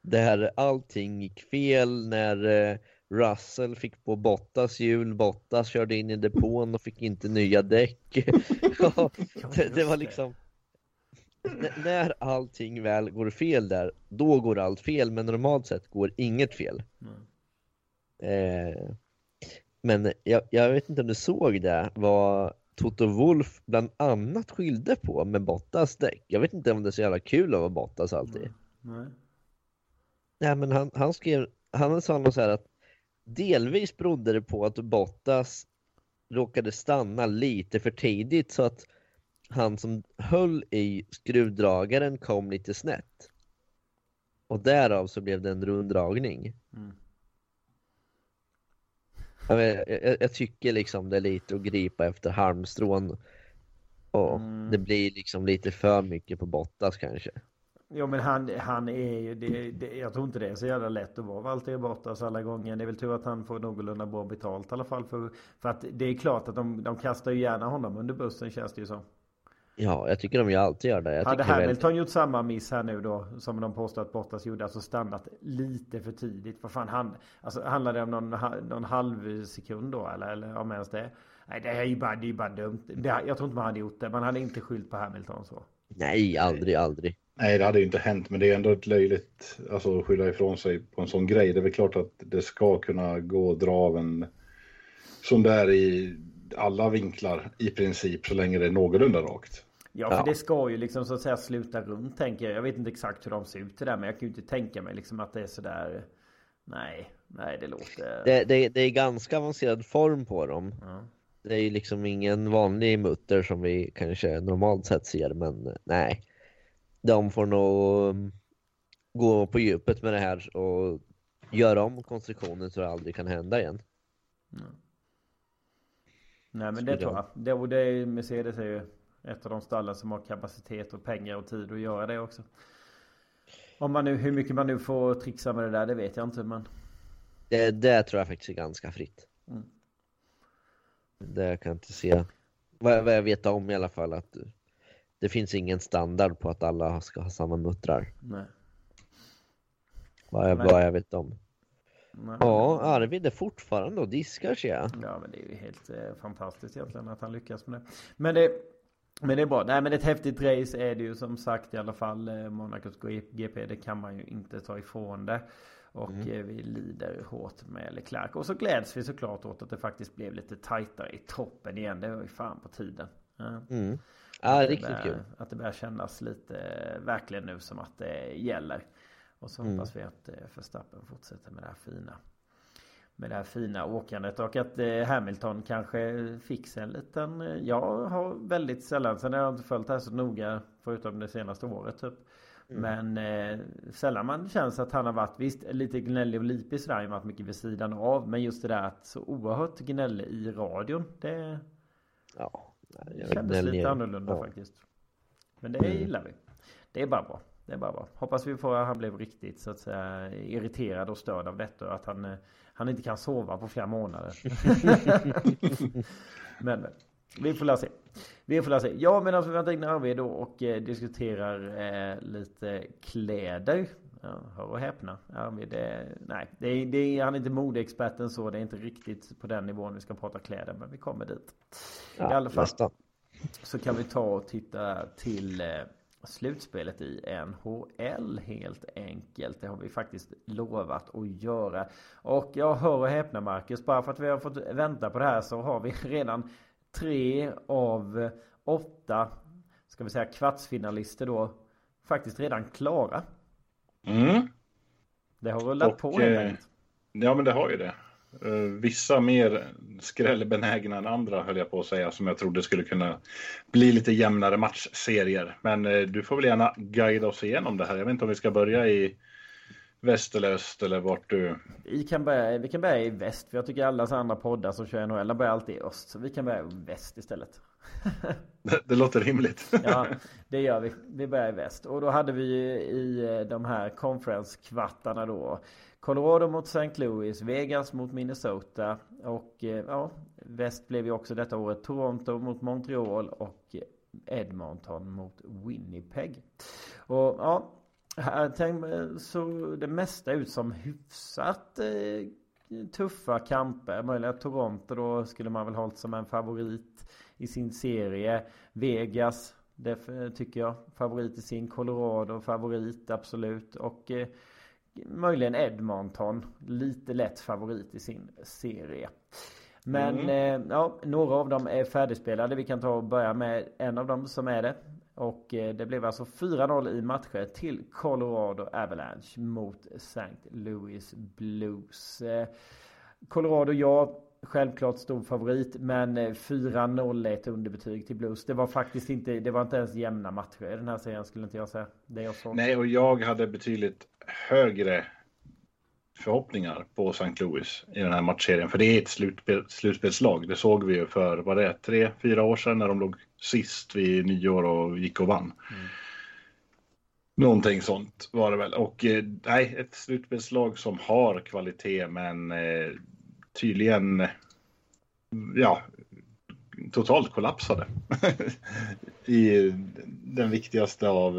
där allting gick fel när eh, Russell fick på Bottas hjul, Bottas körde in i depån och fick inte nya däck. Ja, det, det var liksom N- när allting väl går fel där, då går allt fel, men normalt sett går inget fel. Eh, men jag, jag vet inte om du såg det, vad Toto Wolf bland annat skyllde på med Bottas däck. Jag vet inte om det är så jävla kul att vara Bottas alltid. Nej. Nej men han, han skrev, han sa något så här att delvis berodde det på att Bottas råkade stanna lite för tidigt så att han som höll i skruvdragaren kom lite snett. Och därav så blev det en runddragning. Mm. Jag, jag, jag tycker liksom det är lite att gripa efter halmstrån. Och Mm. det blir liksom lite för mycket på Bottas kanske. Jo men han, han är ju, det, det, jag tror inte det är så jävla lätt att vara Valtteri Bottas alla gånger. Det är väl tur att han får någorlunda bra betalt i alla fall. För, för att det är klart att de, de kastar ju gärna honom under bussen känns det ju som. Ja, jag tycker de ju alltid gör det. Jag Hade tycker väl... Hamilton gjort samma miss här nu då som de påstår att Bottas gjorde, alltså stannat lite för tidigt. Vad fan han, alltså handlar det om någon, någon halv sekund då eller, eller om ens det? Nej det är ju bara, det är bara dumt. Det, jag tror inte man hade gjort det. Man hade inte skyllt på Hamilton så. Nej, aldrig, aldrig. Nej, det hade ju inte hänt, men det är ändå ett löjligt alltså, att skylla ifrån sig på en sån grej. Det är väl klart att det ska kunna gå att dra av en sån där i alla vinklar i princip, så länge det är någorlunda rakt. Ja, för Ja. det ska ju liksom så att säga sluta runt tänker jag. Jag vet inte exakt hur de ser ut det där, men jag kan ju inte tänka mig liksom att det är sådär. Nej, nej det låter. Det, det, det är ganska avancerad form på dem. Ja. Det är ju liksom ingen vanlig mutter som vi kanske normalt sett ser, men nej. De får nog um, gå på djupet med det här och göra om konstruktionen så det aldrig kan hända igen. Nej, men det tror jag. jag. Det, och det är, Mercedes är ju ett av de stallen som har kapacitet och pengar och tid att göra det också. Om man nu, hur mycket man nu får trixa med det där, det vet jag inte, men. Det, det tror jag faktiskt är ganska fritt. Mm. Det kan jag inte se. Vad, vad jag vet om i alla fall att det finns ingen standard på att alla ska ha samma muttrar. Nej. Vad jag, vad jag vet om. Nej, Ja, Arvid är fortfarande och diskar sig jag. Ja men det är ju helt eh, fantastiskt egentligen att han lyckas med det. Men det, men det är bra. Nej men ett häftigt race är det ju som sagt i alla fall. Eh, Monacos GP det kan man ju inte ta ifrån det. Och eh, vi lider hårt med Leclerc. Och så gläds vi såklart åt att det faktiskt blev lite tajtare i toppen igen. Det var ju fan på tiden. Ja. Mm. Ja, att riktigt börjar, kul. Att det börjar kännas lite eh, verkligen nu som att det gäller. Och så Mm. hoppas vi att eh, Verstappen fortsätter med det här fina. Med det här fina åkandet och att eh, Hamilton kanske fixar en liten... eh, Jag har väldigt sällan, sen har jag inte följt det här så noga förutom det senaste året typ. Men eh, sällan man känns att han har varit, visst lite gnällig och lipig sådär, han har varit mycket vid sidan av. Men just det där att så oerhört gnällig i radion, det Ja, vet kändes lite jag- annorlunda ja. faktiskt. Men det Mm. gillar vi. Det är bara bra. Det är bara bra. Hoppas vi får att han blev riktigt så att säga irriterad och störd av detta. och Att han, eh, han inte kan sova på flera månader. men men, vi får la se. Vi får la se. Ja medan vi väntar in Arvid och eh, diskuterar eh, lite kläder. Ja, hör och häpna. Arvid, det, nej, det är, det är, han är inte modeexperten så. Det är inte riktigt på den nivån vi ska prata kläder. Men vi kommer dit. Ja, I alla fall. nästan. Så kan vi ta och titta till eh, slutspelet i NHL helt enkelt. Det har vi faktiskt lovat att göra. Och jag hör och häpna Marcus, bara för att vi har fått vänta på det här så har vi redan tre av eh, åtta, ska vi säga kvartsfinalister då, faktiskt redan klara. Mm. Det har rullat på helt eh, enkelt. Ja, men det har ju det. Eh, Vissa mer skrällbenägna än andra höll jag på att säga som jag trodde skulle kunna bli lite jämnare matchserier. Men eh, du får väl gärna guida oss igenom det här. Jag vet inte om vi ska börja i väst eller öst eller vart du... Vi kan, börja, vi kan börja i väst, för jag tycker alla andra poddar som kör NHL börjar alltid i öst. Så vi kan börja i väst istället. Det, det låter rimligt. Ja, det gör vi. Vi börjar i väst. Och då hade vi ju i eh, de här conference-kvartarna då Colorado mot St. Louis, Vegas mot Minnesota och eh, ja, väst blev ju också detta året Toronto mot Montreal och Edmonton mot Winnipeg. Och ja, här eh, såg det mesta ut som hyfsat eh, tuffa kamper. Möjligen Toronto då skulle man väl hållit som en favorit i sin serie. Vegas, det tycker jag. Favorit i sin. Colorado, favorit absolut. Och eh, möjligen Edmonton, lite lätt favorit i sin serie. Men Mm. eh, ja, några av dem är färdigspelade. Vi kan ta och börja med en av dem som är det. Och eh, det blev alltså 4-0 i matcher till Colorado Avalanche mot St. Louis Blues. Colorado, ja, självklart stor favorit. Men eh, 4-0 är ett underbetyg till Blues. Det var faktiskt inte, det var inte ens jämna matcher i den här serien skulle inte jag säga. Det jag såg. Nej, och jag hade betydligt högre förhoppningar på St. Louis i den här matchserien. För det är ett slutspel, slutspelslag. Det såg vi ju för, vad det är, tre, fyra år sedan när de låg sist vid nyår och gick och vann. Någonting sånt var det väl. Och eh, nej, ett slutspelslag som har kvalitet men eh, tydligen ja, totalt kollapsade i den viktigaste av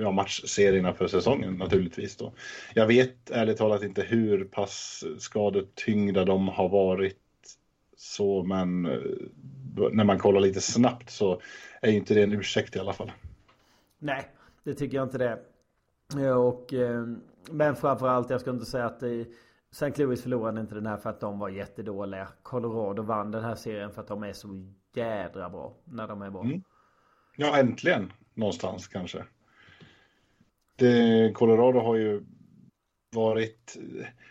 ja, matchserierna för säsongen naturligtvis. Då. Jag vet ärligt talat inte hur pass skadetyngda de har varit så, men eh, när man kollar lite snabbt så är ju inte det en ursäkt i alla fall. Nej, det tycker jag inte det. Eh, och, eh, men framförallt, jag ska inte säga att eh, St. Louis förlorade inte den här för att de var jättedåliga. Colorado vann den här serien för att de är så jädra bra när de är bra. Mm. Ja, äntligen någonstans kanske. Det, Colorado har ju varit...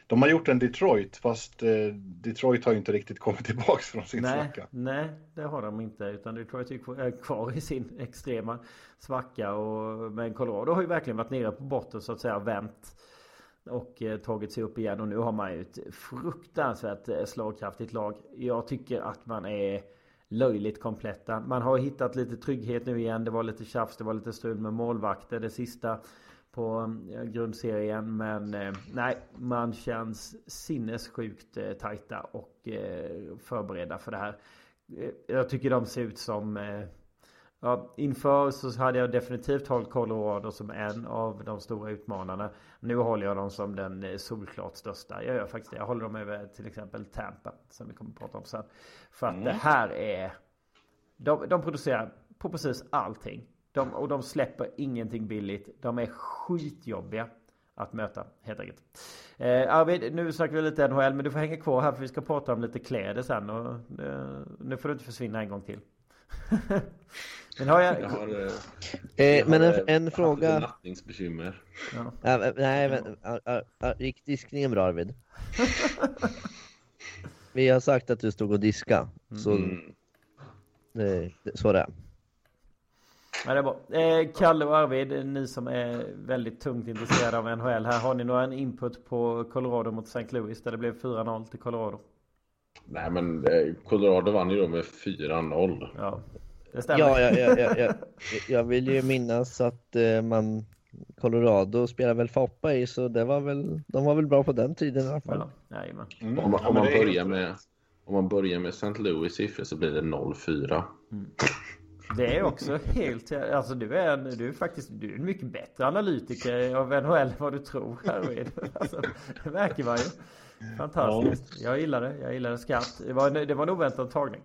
De har gjort en Detroit, fast eh, Detroit har ju inte riktigt kommit tillbaks från sin Nej, svacka. nej, det har de inte. Utan Detroit är kvar- i sin extrema svacka. Och, men Colorado har ju verkligen varit nere på botten så att säga vänt. Och eh, tagit sig upp igen. Och nu har man ju ett fruktansvärt eh, slagkraftigt lag. Jag tycker att man är löjligt kompletta. Man har hittat lite trygghet nu igen. Det var lite tjafs, det var lite strul med målvakter det sista på eh, grundserien. Men nej, man känns sinnessjukt tajta och förberedda för det här. Jag tycker de ser ut som Ja, inför så hade jag definitivt hållit Colorado som en av de stora utmanarna. Nu håller jag dem som den eh, solklart största. Jag gör faktiskt det. Jag håller dem över till exempel Tampa som vi kommer att prata om sen. För att det här är... De, de producerar på precis allting. De, och de släpper ingenting billigt. De är skitjobbiga att möta helt enkelt. Eh, Arvid, nu snackar vi lite NHL men du får hänga kvar här för vi ska prata om lite kläder sen. Och, eh, nu får du inte försvinna en gång till. Men har jag... Jag har, eh, Eh, jag men en, eh, en fråga. nattningsbekymmer. Ja. Ja, men- nej, men, gick diskningen bra Arvid? Vi har sagt att du stod och diska, så Mm. det, det, så det är. Ja, det är bra. Eh, Kalle och Arvid, ni som är väldigt tungt intresserade av NHL här. Har ni någon input på Colorado mot St. Louis där det blev 4-0 till Colorado? Nej men eh, Colorado vann ju då med 4-0. Ja, det stämmer. Ja, jag, jag, jag, jag, jag vill ju minnas att eh, man Colorado spelar väl Foppa i, så det var väl, de var väl bra på den tiden i alla fall. Ja. Mm. Om, man- Ja, om, man börjar med, om man börjar med St. Louis siffror så blir det 0-4. Det är också helt... Alltså du är, en, du är faktiskt du är en mycket bättre analytiker av NHL än vad du tror Arvid. Alltså, det märker man ju. Fantastiskt. Jag gillar det. Jag gillar det skarpt. Det var, det var en oväntad tagning.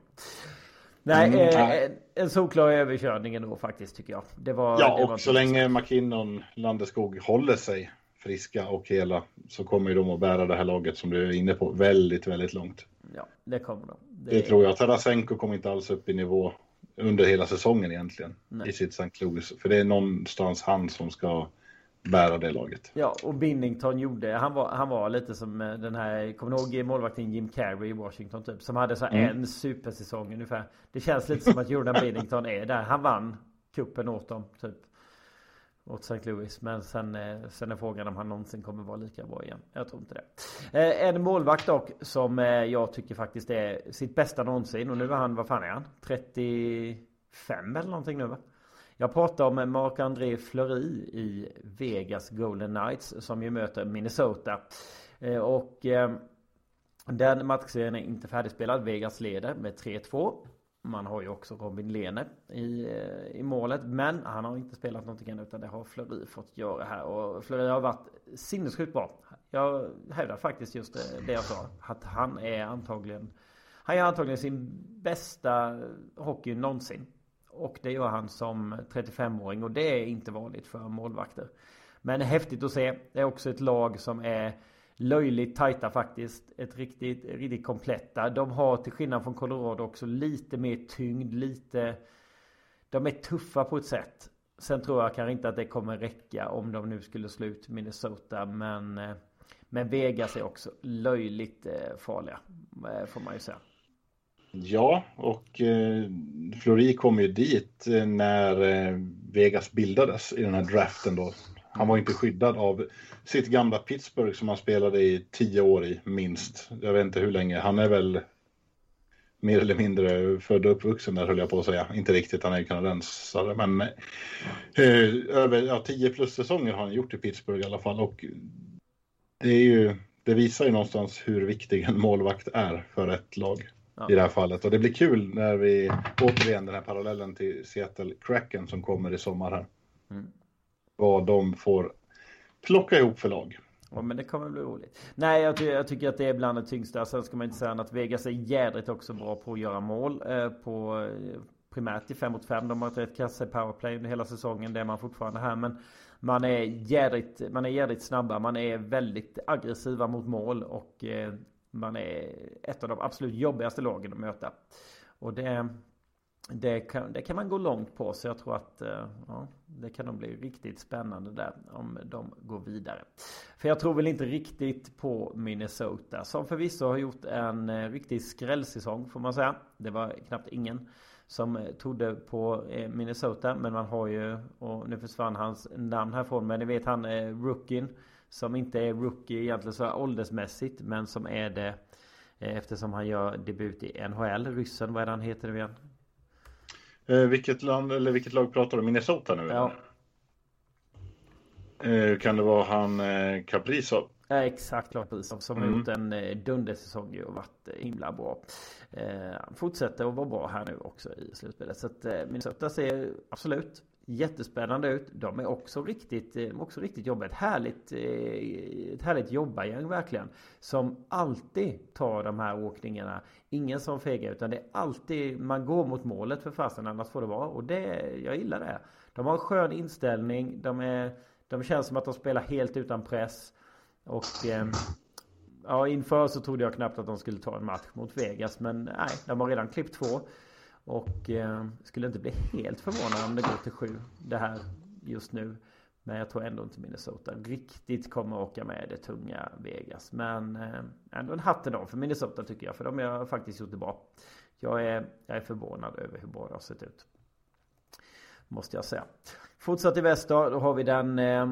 Nej, Mm, eh, nej. en, en solklar överkörning ändå faktiskt tycker jag. Det var, Ja, det var och så länge McKinnon, Landeskog håller sig friska och hela så kommer ju de att bära det här laget som du är inne på väldigt, väldigt långt. Ja, det kommer de. Det tror jag. Tarasenko kommer inte alls upp i nivå under hela säsongen egentligen Nej. i sitt St. Louis. För det är någonstans han som ska bära det laget. Ja, och Binnington gjorde, han var, han var lite som eh, den här, kommer du ihåg målvakten Jim Carrey i Washington typ? Som hade så Mm. en supersäsong ungefär. Det känns lite som att Jordan Binnington är där. Han vann kuppen åt dem typ. Åt St. Louis. Men sen, eh, sen är frågan om han någonsin kommer vara lika bra igen. Jag tror inte det. Eh, en målvakt dock som jag tycker faktiskt är sitt bästa någonsin. Och nu är han, vad fan är han? 35 eller någonting nu va? Jag pratar med Marc-André Fleury i Vegas Golden Knights som ju möter Minnesota. Eh, och eh, den matchserien är inte färdigspelad. Vegas leder med 3-2. Man har ju också Robin Lehne i, eh, i målet. Men han har inte spelat någonting än utan det har Fleury fått göra här. Och Fleury har varit sinnessjukt bra. Jag hävdar faktiskt just det, det jag sa. Att han är antagligen han gör antagligen sin bästa hockey någonsin. Och det gör han som 35-åring och det är inte vanligt för målvakter. Men häftigt att se. Det är också ett lag som är löjligt tajta faktiskt. Ett riktigt, riktigt kompletta. De har till skillnad från Colorado också lite mer tyngd, lite... De är tuffa på ett sätt. Sen tror jag kanske inte att det kommer räcka om de nu skulle slå ut Minnesota. Men, eh, men Vegas är också löjligt eh, farliga. Eh, får man ju säga. Ja, och eh, Flori kom ju dit eh, när eh, Vegas bildades i den här draften då. Han var inte skyddad av sitt gamla Pittsburgh som han spelade i tio år i minst. Jag vet inte hur länge. Han är väl mer eller mindre född och uppvuxen där höll jag på att säga. Inte riktigt, han är ju kanadensare. Men eh, över ja, tio plus säsonger har han gjort i Pittsburgh i alla fall. Och det, är ju, det visar ju någonstans hur viktig en målvakt är för ett lag Ja. i det här fallet. Och det blir kul när vi återigen den här parallellen till Seattle Kraken som kommer i sommar här. Mm. Vad de får plocka ihop för lag. Ja men det kommer bli roligt. Nej jag, ty jag tycker att det är bland det tyngsta. Sen ska man inte säga att Vegas är jädrigt också bra på att göra mål. Eh, på eh, primärt i 5 mot 5. De har ett rätt kasse powerplay under hela säsongen. Det är man fortfarande här. Men man är jädrigt, man är jädrigt snabba. Man är väldigt aggressiva mot mål. Och eh, man är ett av de absolut jobbigaste lagen att möta. Och det, det kan, det kan man gå långt på. Så jag tror att eh, ja, det kan nog bli riktigt spännande där om de går vidare. För jag tror väl inte riktigt på Minnesota. Som förvisso har gjort en eh, riktig skrällsäsong får man säga. Det var knappt ingen som eh, trodde på Minnesota. Men man har ju, och nu försvann hans namn härifrån. Men ni vet han är rookien. Som inte är rookie egentligen så åldersmässigt. Men som är det eh, eftersom han gör debut i NHL. Ryssen, vad är det han heter nu igen? Eh, vilket land eller vilket lag pratar du om? Minnesota nu? Ja, Eh, kan det vara han eh, Kaprizov? Ja, exakt klart Brisov som har Mm. gjort en eh, dundersäsong ju och varit eh, himla bra. Eh, fortsätter att vara bra här nu också i slutspelet. Så att Minnesota ser absolut jättespännande ut. De är också riktigt, eh, också riktigt jobbiga. Ett härligt, eh, ett härligt jobbargäng verkligen. Som alltid tar de här åkningarna. Ingen som fegar utan det är alltid man går mot målet för fasen annars får det vara. Och det, jag gillar det. De har en skön inställning. De, är, de känns som att de spelar helt utan press. Och eh, ja, inför så trodde jag knappt att de skulle ta en match mot Vegas. Men nej, de har redan klippt två. Och eh, skulle inte bli helt förvånad om det går till sju det här just nu. Men jag tror ändå inte Minnesota riktigt kommer åka med det tunga Vegas. Men eh, ändå en hatten av för Minnesota tycker jag. För de har faktiskt gjort det bra. Jag är, jag är förvånad över hur bra det har sett ut. Måste jag säga. Fortsatt i väst då, då har vi den eh,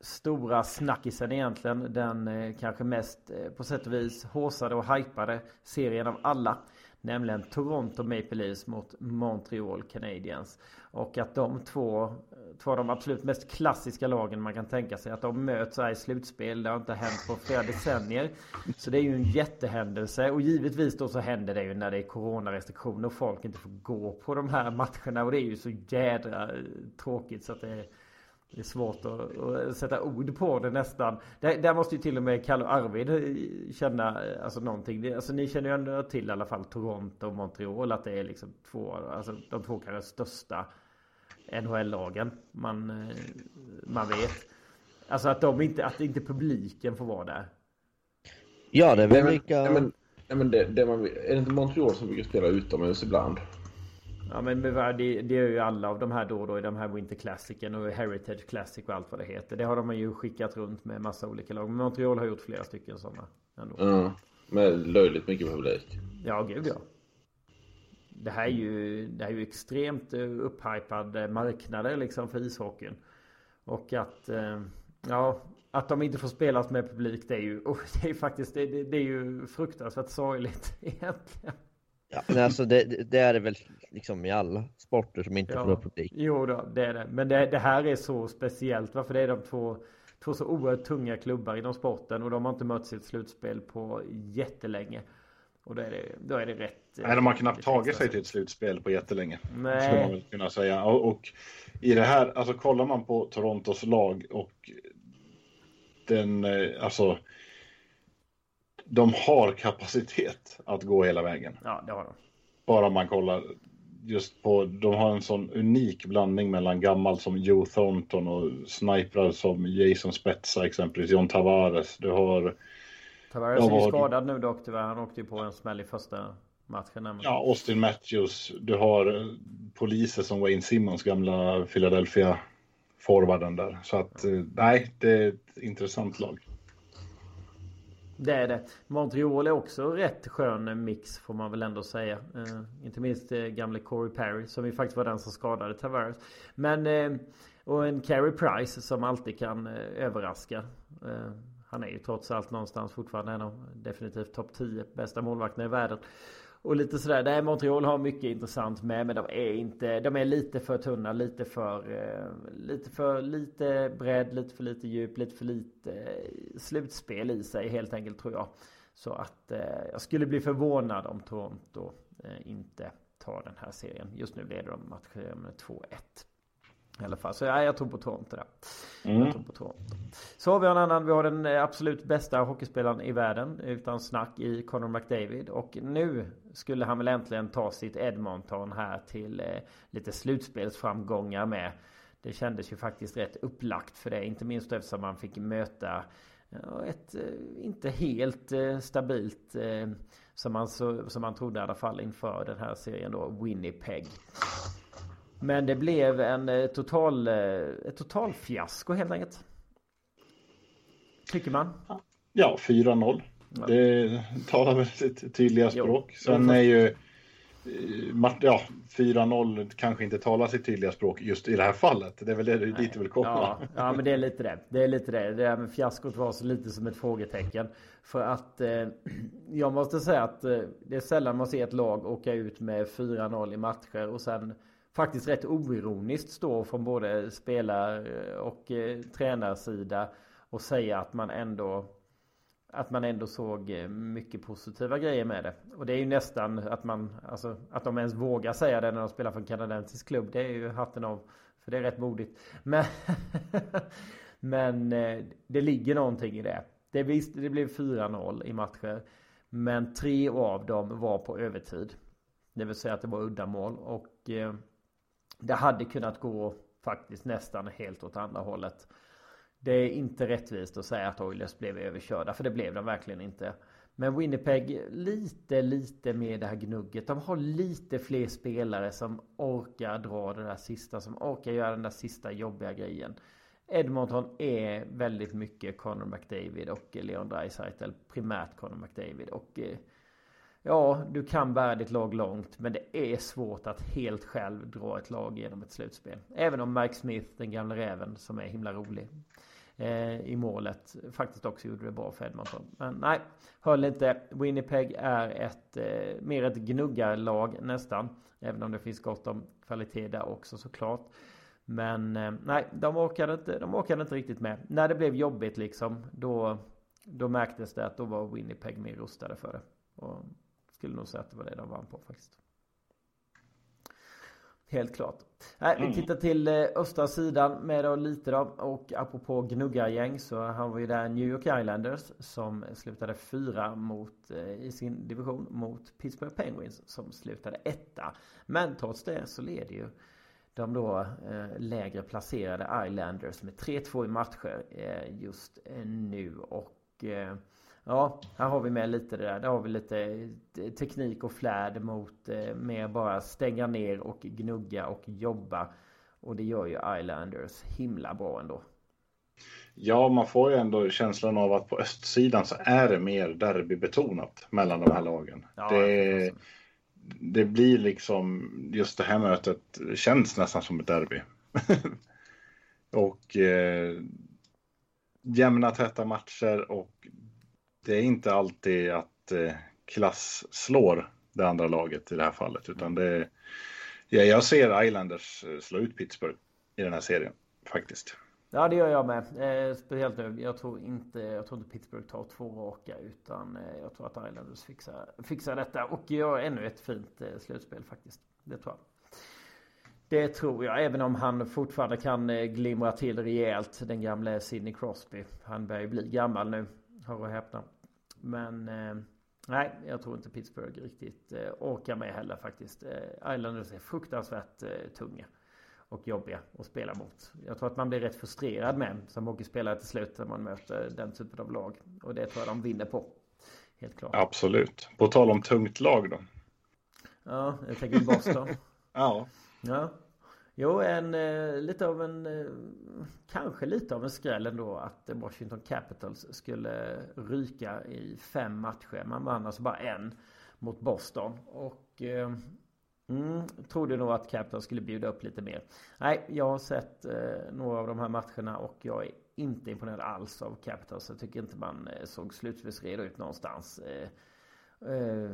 stora snackisen egentligen. Den eh, kanske mest eh, på sätt och vis håsade och hypade serien av alla. Nämligen Toronto Maple Leafs mot Montreal Canadiens. Och att de två, två av de absolut mest klassiska lagen man kan tänka sig. Att de möts här i slutspel. Det har inte hänt på flera decennier. Så det är ju en jättehändelse. Och givetvis då så händer det ju när det är coronarestriktioner och folk inte får gå på de här matcherna. Och det är ju så jädra eh, tråkigt så att det är det är svårt att, att, sätta ord på det nästan. Där, där måste ju till och med Kalle och Arvid känna alltså någonting. Alltså ni känner ju ändå till i alla fall Toronto och Montreal. Att det är liksom två, alltså de två kanske största NHL-lagen man, man vet. Alltså att de inte, att inte publiken får vara där. Ja, det är väl lika... Nej, men, nej, men det, det man, är det inte Montreal som brukar spela utomhus ibland? Ja men det, det är ju alla av de här då och då i de här Winter Classicen och Heritage Classic och allt vad det heter. Det har de ju skickat runt med massa olika lag. Men Montreal har gjort flera stycken sådana. Ändå. Ja, med löjligt mycket publik. Ja, gud ja. Det här är ju, det här är ju extremt eh, upphypad marknader liksom för ishockeyn. Och att, eh, ja, att de inte får spelas med publik det är ju, oh, det är faktiskt, det, det, det är ju fruktansvärt sorgligt egentligen. Ja, men alltså det, det, är det väl liksom i alla sporter som inte ja. får publik. Jo då, det är det. Men det, det här är så speciellt. Varför det är de två, två så oerhört tunga klubbar inom sporten. Och de har inte mötts i ett slutspel på jättelänge. Och då är det, då är det rätt. Nej, de har knappt tagit sig till ett slutspel på jättelänge. Nej. Skulle man väl kunna säga. Och, och i det här, alltså kollar man på Torontos lag och den, alltså de har kapacitet att gå hela vägen. Ja, det har de. Bara man kollar just på, de har en sån unik blandning mellan gammalt som Joe Thornton och sniprar som Jason Spetsa exempelvis, John Tavares. Du har... Tavares är ju skadad nu dock tyvärr. Han åkte ju på en smäll i första matchen. Ja, Austin Matthews. Du har poliser som Wayne Simmons, gamla Philadelphia forwarden där. Så att eh, nej, det är ett intressant lag. Det är det. Montreal är också rätt skön mix får man väl ändå säga. Eh, inte minst eh, gamle Corey Perry som ju faktiskt var den som skadade Tavares. Men eh, och en Carey Price som alltid kan eh, överraska. Eh, han är ju trots allt någonstans fortfarande en av definitivt topp 10 bästa målvakterna i världen. Och lite sådär. Nej, Montreal har mycket intressant med. Men de är inte. De är lite för tunna. Lite för. Eh, lite för lite bredd. Lite för lite djup. Lite för lite eh, slutspel i sig helt enkelt tror jag. Så att eh, jag skulle bli förvånad om Toronto eh, inte tar den här serien. Just nu leder de matchen med 2-1. I alla fall. Så ja, jag tror på Toronto där. Mm. Jag tror på Toronto. Så har vi en annan. Vi har den absolut bästa hockeyspelaren i världen. Utan snack i Conor McDavid. Och nu skulle han väl äntligen ta sitt Edmonton här till eh, lite slutspelsframgångar med. Det kändes ju faktiskt rätt upplagt för det. Inte minst eftersom man fick möta ett eh, inte helt eh, stabilt eh, som man, så, som man trodde i alla fall inför den här serien då Winnipeg. Men det blev en eh, total, eh, ett total fiasko helt enkelt. Tycker man. Ja, 4-0. Ja. Det talar väl sitt tydliga språk. Jo. Sen är ju eh, ja, 4-0 kanske inte talar sitt tydliga språk just i det här fallet. Det är väl det du dit vill komma. Ja, ja, men det är lite det. Det är lite det. Det här med fiaskot var så lite som ett frågetecken. För att eh, jag måste säga att eh, det är sällan man ser ett lag åka ut med 4-0 i matcher och sen faktiskt rätt oironiskt står från både spelar eh, och eh, tränarsida och säga att man ändå att man ändå såg eh, mycket positiva grejer med det. Och det är ju nästan att man, alltså att de ens vågar säga det när de spelar för en kanadensisk klubb. Det är ju hatten av. För det är rätt modigt. Men, men eh, det ligger någonting i det. Det, visst, det blev 4-0 i matcher. Men tre av dem var på övertid. Det vill säga att det var uddamål. Och det hade kunnat gå faktiskt nästan helt åt andra hållet. Det är inte rättvist att säga att Oilers blev överkörda för det blev de verkligen inte. Men Winnipeg lite, lite med det här gnugget. De har lite fler spelare som orkar dra det där sista, som orkar göra den där sista jobbiga grejen. Edmonton är väldigt mycket Connor McDavid och Leon Draisaitl. Primärt Connor McDavid. Och eh, ja, du kan bära ditt lag långt. Men det är svårt att helt själv dra ett lag genom ett slutspel. Även om Mike Smith, den gamla räven, som är himla rolig eh, i målet faktiskt också gjorde det bra för Edmonton. Men nej, höll inte. Winnipeg är ett eh, mer ett gnuggarlag nästan. Även om det finns gott om kvalitet där också såklart. Men eh, nej, de orkade, inte, de orkade inte riktigt med. När det blev jobbigt liksom, då, då märktes det att då var Winnipeg mer rustade för det. Och skulle nog säga att det var det de vann på faktiskt. Helt klart. Nej, vi mm. tittar till eh, östra sidan med då lite då. Och apropå gnuggargäng så var ju där New York Islanders som slutade fyra mot, eh, i sin division mot Pittsburgh Penguins som slutade etta. Men trots det så leder ju de då eh, lägre placerade Islanders med 3-2 i matcher just nu. Och ja, här har vi med lite det där. Där har vi lite teknik och flärd mot eh, mer bara stänga ner och gnugga och jobba. Och det gör ju Islanders himla bra ändå. Ja, man får ju ändå känslan av att på östsidan så är det mer derbybetonat mellan de här lagen. Ja, det, det blir liksom, just det här mötet känns nästan som ett derby. och eh, jämna täta matcher och det är inte alltid att eh, klass slår det andra laget i det här fallet utan det ja, jag ser Islanders eh, slå ut Pittsburgh i den här serien faktiskt. Ja det gör jag med. Eh, speciellt nu. Jag tror inte, jag tror inte Pittsburgh tar två raka utan eh, jag tror att Islanders fixar, fixar detta och gör ännu ett fint eh, slutspel faktiskt. Det tror jag. Det tror jag, även om han fortfarande kan eh, glimra till rejält. Den gamle Sidney Crosby. Han börjar ju bli gammal nu, hör och häpna. Men eh, nej, jag tror inte Pittsburgh riktigt eh, orkar med heller faktiskt. Eh, Islanders är fruktansvärt tunga och jobbiga att spela mot. Jag tror att man blir rätt frustrerad med som hockeyspelare till slut när man möter den typen av lag. Och det tror jag de vinner på. Helt klart. Absolut. På tal om tungt lag då. Ja, jag tänker Boston. ja. Ja. Jo, en, eh, lite av en, eh, kanske lite av en skräll ändå att Washington Capitals skulle ryka i fem matcher. Man vann alltså bara en mot Boston. Och eh, Mm, trodde nog att Capitals skulle bjuda upp lite mer. Nej, jag har sett eh, några av de här matcherna och jag är inte imponerad alls av Capitals. Jag tycker inte man eh, såg slutspelsredo ut någonstans. Eh, eh,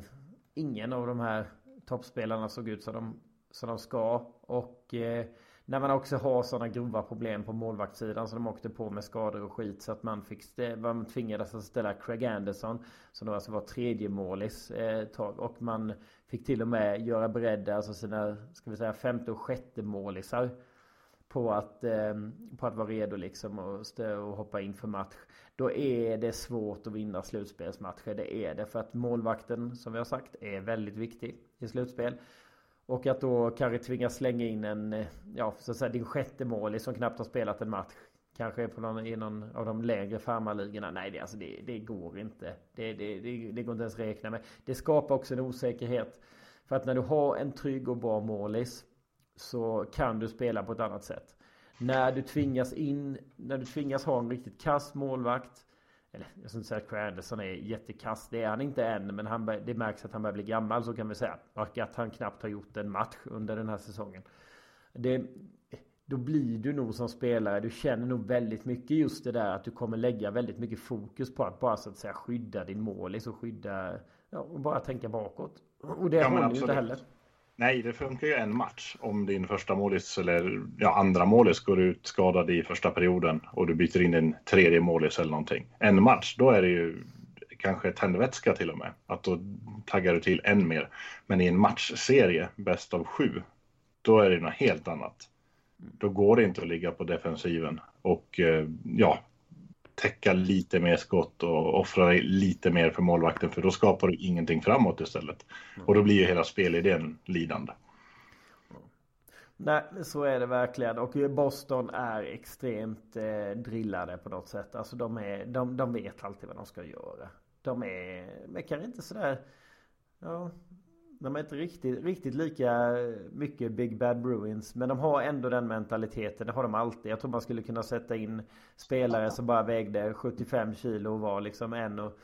ingen av de här toppspelarna såg ut som de, som de ska. Och eh, när man också har sådana grova problem på målvaktssidan så de åkte på med skador och skit så att man fick man tvingades att ställa Craig Anderson som då alltså var tredje målis eh, tag och man fick till och med göra beredda alltså sina ska vi säga femte och sjätte målisar på att, eh, på att vara redo liksom och, stö och hoppa in för match. Då är det svårt att vinna slutspelsmatcher. Det är det för att målvakten som vi har sagt är väldigt viktig i slutspel. Och att då kanske tvingas slänga in en, eh, ja så att säga din sjätte målis som knappt har spelat en match. Kanske på någon, i någon av de lägre farmarligorna. Nej, det, alltså det, det går inte. Det, det, det, det går inte ens att räkna med. Det skapar också en osäkerhet. För att när du har en trygg och bra målis så kan du spela på ett annat sätt. När du tvingas in, när du tvingas ha en riktigt kass målvakt eller jag ska inte säga att Craig Anderson är jättekass. Det är han inte än. Men han, det märks att han börjar bli gammal så kan vi säga. Och att han knappt har gjort en match under den här säsongen. Det, då blir du nog som spelare. Du känner nog väldigt mycket just det där att du kommer lägga väldigt mycket fokus på att bara så att säga skydda din målis och skydda. Ja, och bara tänka bakåt. Och det ja, håller ju inte heller. Nej, det funkar ju en match om din första målis eller ja, andra målis går ut skadad i första perioden och du byter in en tredje målis eller någonting. En match, då är det ju kanske tändvätska till och med. Att då taggar du till än mer. Men i en matchserie, bäst av sju, då är det något helt annat. Då går det inte att ligga på defensiven och eh, ja, täcka lite mer skott och offra lite mer för målvakten för då skapar du ingenting framåt istället. Och då blir ju hela spelidén lidande. Nej, så är det verkligen. Och Boston är extremt eh, drillade på något sätt. Alltså de, är, de, de vet alltid vad de ska göra. De är, men kanske inte sådär... Ja, de är inte riktigt, riktigt lika mycket Big Bad Bruins. Men de har ändå den mentaliteten. Det har de alltid. Jag tror man skulle kunna sätta in spelare som bara vägde 75 kilo och var liksom en och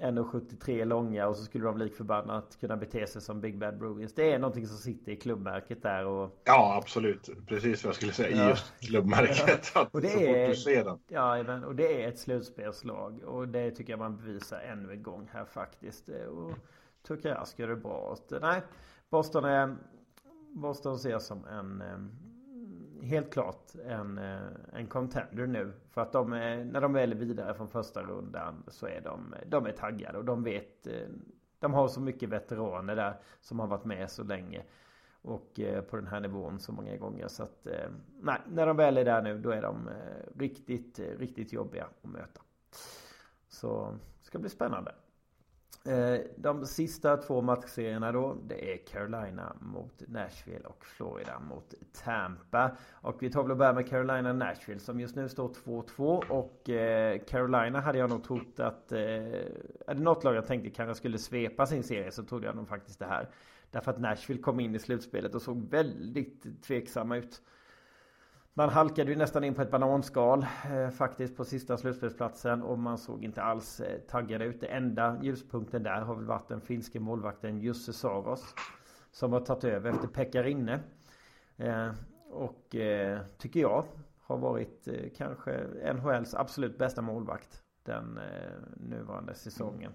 1,73 långa och så skulle de lik förbannat kunna bete sig som Big Bad Bruins. Det är någonting som sitter i klubbmärket där och... Ja, absolut. Precis vad jag skulle säga. Ja. Just klubbmärket. Ja. och det är... Ja, och det är ett slutspelslag. Och det tycker jag man bevisar ännu en gång här faktiskt. Och tycker gör det bra. Nej, Boston är... Boston ser som en helt klart en, eh, en contender nu. För att de är, när de väl är vidare från första rundan så är de, de är taggade och de vet eh, De har så mycket veteraner där som har varit med så länge. Och eh, på den här nivån så många gånger så att Nej, när de väl är där nu då är de riktigt, riktigt jobbiga att möta. Så det ska bli spännande. Eh, de sista två matchserierna då Det är Carolina mot Nashville och Florida mot Tampa. Och vi tar väl och börjar med Carolina Nashville som just nu står 2-2 och eh, Carolina hade jag nog trott att eh, Är det något lag jag tänkte kanske skulle svepa sin serie så trodde jag nog faktiskt det här. Därför att Nashville kom in i slutspelet och såg väldigt tveksamma ut. Man halkade ju nästan in på ett bananskal eh, faktiskt på sista slutspelsplatsen och man såg inte alls eh, taggad ut. Det enda ljuspunkten där har väl varit den finske målvakten Jussi Saros. Som har tagit över efter Pekka Rinne. Eh, och eh, tycker jag har varit eh, kanske NHLs absolut bästa målvakt den eh, nuvarande säsongen.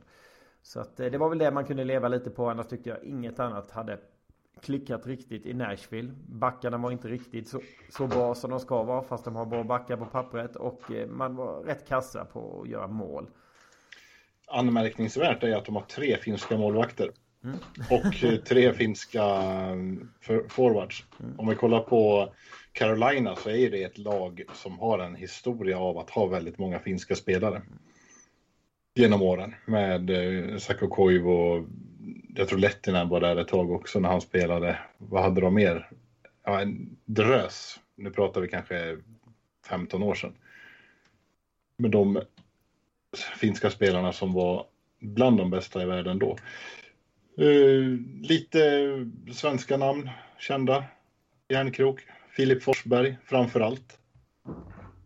Så att eh, det var väl det man kunde leva lite på. Annars tyckte jag inget annat hade klickat riktigt i Nashville. Backarna var inte riktigt så, så bra som de ska vara fast de har bra backar på pappret och eh, man var rätt kassa på att göra mål. Anmärkningsvärt är att de har tre finska målvakter. Mm. Och eh, tre finska mm, forwards. Mm. Om vi kollar på Carolina så är det ett lag som har en historia av att ha väldigt många finska spelare. Genom åren med eh, Sakko Koivu, jag tror Lettinen var där ett tag också när han spelade. Vad hade de mer? Ja, en drös. Nu pratar vi kanske 15 år sedan. Med de finska spelarna som var bland de bästa i världen då. Uh, lite svenska namn kända. Järnkrok, Filip Forsberg framför allt.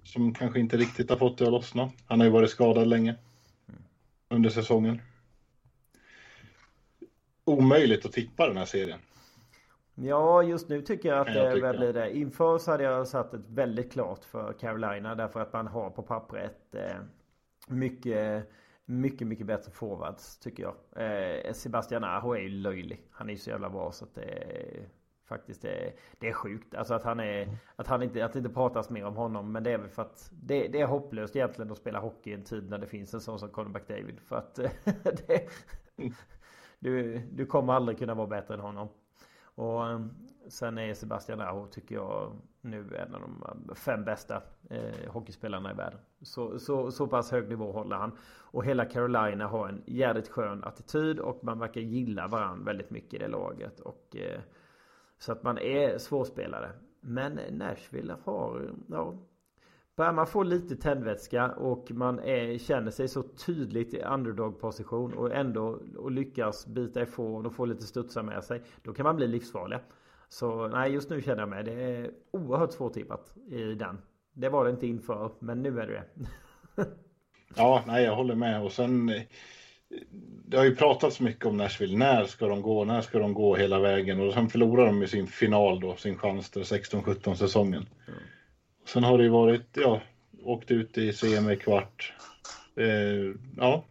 Som kanske inte riktigt har fått det att lossna. Han har ju varit skadad länge under säsongen omöjligt att tippa den här serien. Ja, just nu tycker jag att jag det blir det. Inför så hade jag satt ett väldigt klart för Carolina därför att man har på pappret eh, mycket mycket, mycket bättre forwards tycker jag. Eh, Sebastian Aho är ju löjlig. Han är ju så jävla bra så att det är faktiskt det, det är sjukt. Alltså att han är att han inte att det inte pratas mer om honom. Men det är väl för att det, det är hopplöst egentligen att spela hockey i en tid när det finns en sån som Conor McDavid. För att det, du, du kommer aldrig kunna vara bättre än honom. Och eh, sen är Sebastian Aho tycker jag nu en av de eh, fem bästa eh, hockeyspelarna i världen. Så, så, så pass hög nivå håller han. Och hela Carolina har en jävligt skön attityd och man verkar gilla varandra väldigt mycket i det laget. Och, eh, så att man är svårspelare. Men Nashville har, ja, Börjar man få lite tändvätska och man är, känner sig så tydligt i underdog-position och ändå och lyckas bita ifrån och få lite studsar med sig. Då kan man bli livsfarlig. Så nej, just nu känner jag mig. Det är oerhört svårtippat i den. Det var det inte inför, men nu är det det. ja, nej, jag håller med. Och sen det har ju pratats mycket om Nashville. När ska de gå? När ska de gå hela vägen? Och sen förlorar de i sin final då, sin chans till 16-17 säsongen. Mm. Sen har det ju varit, ja, åkt ut i semi-kvart. Eh, ja,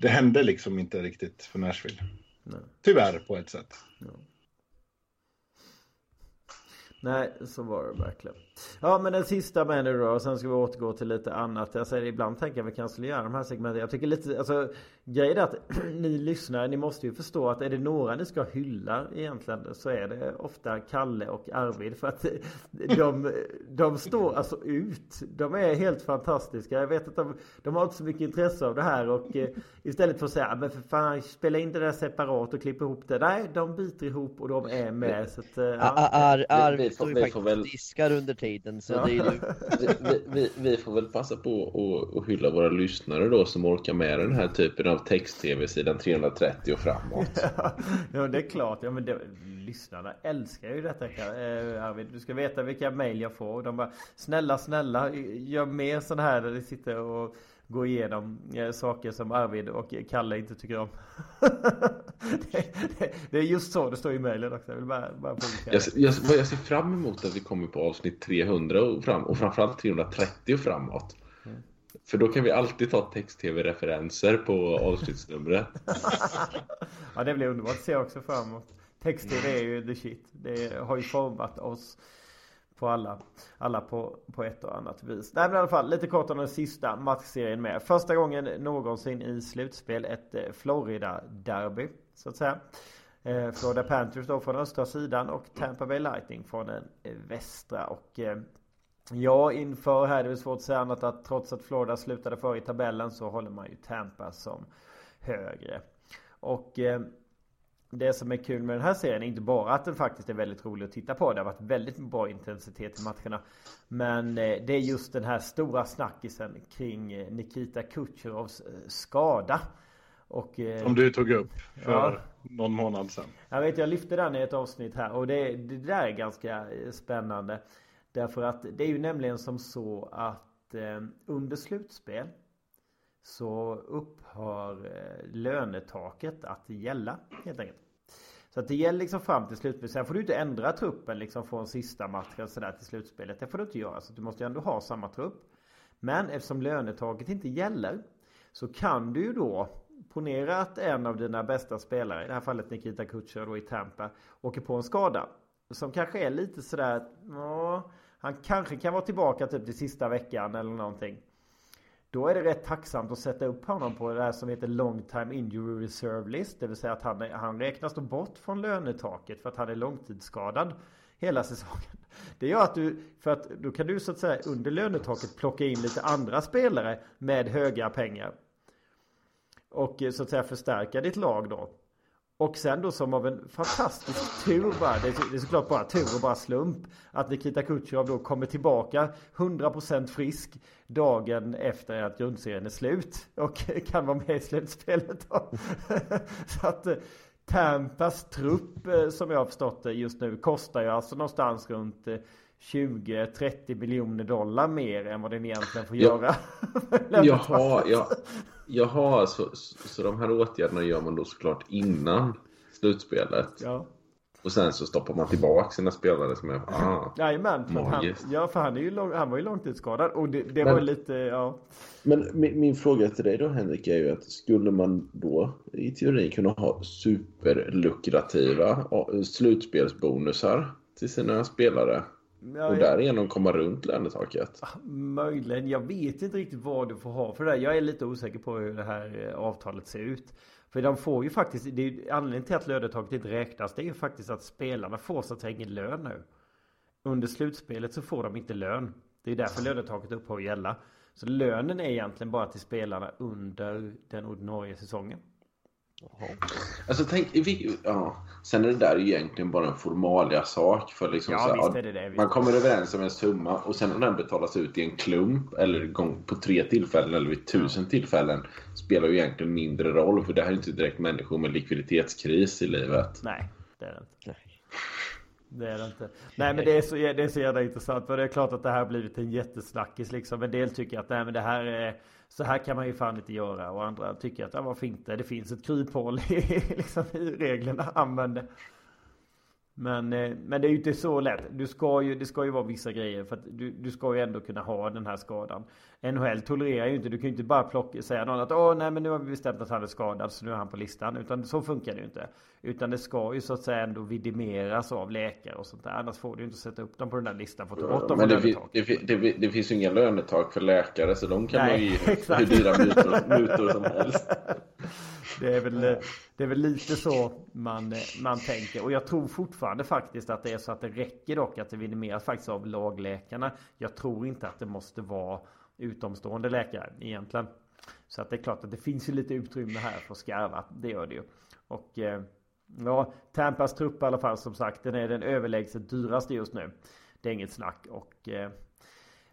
det hände liksom inte riktigt för Nashville. Nej. Tyvärr på ett sätt. Ja. Nej, så var det verkligen. Ja, men den sista med nu då. Sen ska vi återgå till lite annat. Jag säger ibland tänker jag vi kan skulle göra de här segmenten. Jag tycker lite, alltså grejen är att ni lyssnare, ni måste ju förstå att är det några ni ska hylla egentligen så är det ofta Kalle och Arvid. För att de, de står alltså ut. De är helt fantastiska. Jag vet att de, de har inte så mycket intresse av det här och eh, istället för att säga men för fan spela in det där separat och klippa ihop det. Nej, de biter ihop och de är med. Så att, eh, ja. Ar, Arvid står ju faktiskt och väl... diskar under tiden. Så ja. det är vi, vi, vi, får väl passa på att hylla våra lyssnare då som orkar med den här typen av text-tv sidan 330 och framåt. ja, det är klart. Ja, men det, lyssnarna älskar ju detta eh, Arvid. Du ska veta vilka mail jag får. De bara Snälla, snälla, gör mer sådana här där ni sitter och gå igenom eh, saker som Arvid och Kalle inte tycker om. det, det, det, är just så det står i mejlen också. Jag vill bara, bara jag, jag, jag, ser fram emot att vi kommer på avsnitt 300 och, fram, och framförallt 330 och framåt. För då kan vi alltid ta text-tv-referenser på avsnittsnumret. ja, det blir underbart. att ser jag också fram emot. Text-tv är ju the shit. Det har ju format oss på alla, alla på, på ett och annat vis. Nej men i alla fall lite kort om den sista matchserien med. Första gången någonsin i slutspel ett eh, Florida-derby så att säga. Eh, Florida Panthers då från östra sidan och Tampa Bay Lightning från den västra. Och ja, inför här, det är svårt att säga annat att trots att Florida slutade före i tabellen så håller man ju Tampa som högre. Och det som är kul med den här serien är inte bara att den faktiskt är väldigt rolig att titta på. Det har varit väldigt bra intensitet i matcherna. Men eh, det är just den här stora snackisen kring eh, Nikita Kucherovs eh, skada. Och, som du tog upp för ja, någon månad sedan. Jag vet, jag lyfte den i ett avsnitt här och det, det där är ganska spännande. Därför att det är ju nämligen som så att eh, under slutspel så upphör eh, lönetaket att gälla helt enkelt. Så att det gäller liksom fram till slutspelet. Sen får du inte ändra truppen liksom från sista matchen sådär till slutspelet. Det får du inte göra. Så du måste ju ändå ha samma trupp. Men eftersom lönetaket inte gäller så kan du ju då Ponera att en av dina bästa spelare, i det här fallet Nikita Kutjer då i Tampa, åker på en skada. Som kanske är lite sådär, ja, han kanske kan vara tillbaka typ till sista veckan eller någonting. Då är det rätt tacksamt att sätta upp honom på det här som heter Long Time Injury Reserve List. Det vill säga att han, han räknas då bort från lönetaket för att han är långtidsskadad hela säsongen. Det gör att du, för att då kan du så att säga under lönetaket plocka in lite andra spelare med höga pengar. Och så att säga förstärka ditt lag då. Och sen då som av en fantastisk tur bara, det är, det är såklart bara tur och bara slump, att Nikita Kucherov då kommer tillbaka 100% frisk dagen efter att grundserien är slut och kan vara med i slutspelet då. Så att eh, Tampas trupp eh, som jag har förstått det just nu kostar ju alltså någonstans runt 20-30 eh, miljoner dollar mer än vad den egentligen får göra. Jaha, ja, Jaha, så, så de här åtgärderna gör man då såklart innan slutspelet? Ja. Och sen så stoppar man tillbaka sina spelare som är... Ah, Jajamän, för han, ja för han, är ju lång, han var ju långtidsskadad och det, det men, var lite, ja. Men min, min, fråga till dig då Henrik är ju att skulle man då i teorin kunna ha superlukrativa slutspelsbonusar till sina spelare? Ja, och därigenom komma runt lönetaket? Ah, möjligen. Jag vet inte riktigt vad du får ha för det. Jag är lite osäker på hur det här eh, avtalet ser ut. För de får ju faktiskt, det är anledningen till att lönetaket inte räknas. Det är ju faktiskt att spelarna får så att säga ingen lön nu. Under slutspelet så får de inte lön. Det är därför lönetaket upphör att gälla. Så lönen är egentligen bara till spelarna under den ordinarie säsongen. Alltså tänk, vi, ja. Sen är det där egentligen bara en formalia sak. För liksom ja, så, visst är det det. Man kommer överens om en summa och sen om den betalas ut i en klump eller gång på tre tillfällen eller vid tusen tillfällen spelar ju egentligen mindre roll. För det här är inte direkt människor med likviditetskris i livet. Nej, det är det inte. Det är det inte. Nej men det är så, det är så jävla intressant. För det är klart att det här har blivit en jättesnackis liksom. En del tycker att nej men det här är så här kan man ju fan inte göra. Och andra tycker att ja, varför inte? Det finns ett kryphål i, liksom, i reglerna. Använd det. Men, eh, men det är ju inte så lätt. Du ska ju, det ska ju vara vissa grejer. För att du, du ska ju ändå kunna ha den här skadan. NHL tolererar ju inte. Du kan ju inte bara plocka, säga någon att åh nej men nu har vi bestämt att han är skadad så nu är han på listan. Utan så funkar det ju inte. Utan det ska ju så att säga ändå vidimeras av läkare och sånt där. Annars får du ju inte sätta upp dem på den där listan för att ta bort dem Men det, det, det, det, finns ju inga lönetak för läkare så de kan nej, man ju ge hur dyra mutor, mutor som helst. Det är väl, det är väl lite så man, man tänker. Och jag tror fortfarande faktiskt att det är så att det räcker dock att det vidimeras faktiskt av lagläkarna. Jag tror inte att det måste vara utomstående läkare egentligen. Så att det är klart att det finns ju lite utrymme här för att skarva. Det gör det ju. Och eh, Ja, Tampas trupp i alla fall som sagt. Den är den överlägset dyraste just nu. Det är inget snack. Och eh,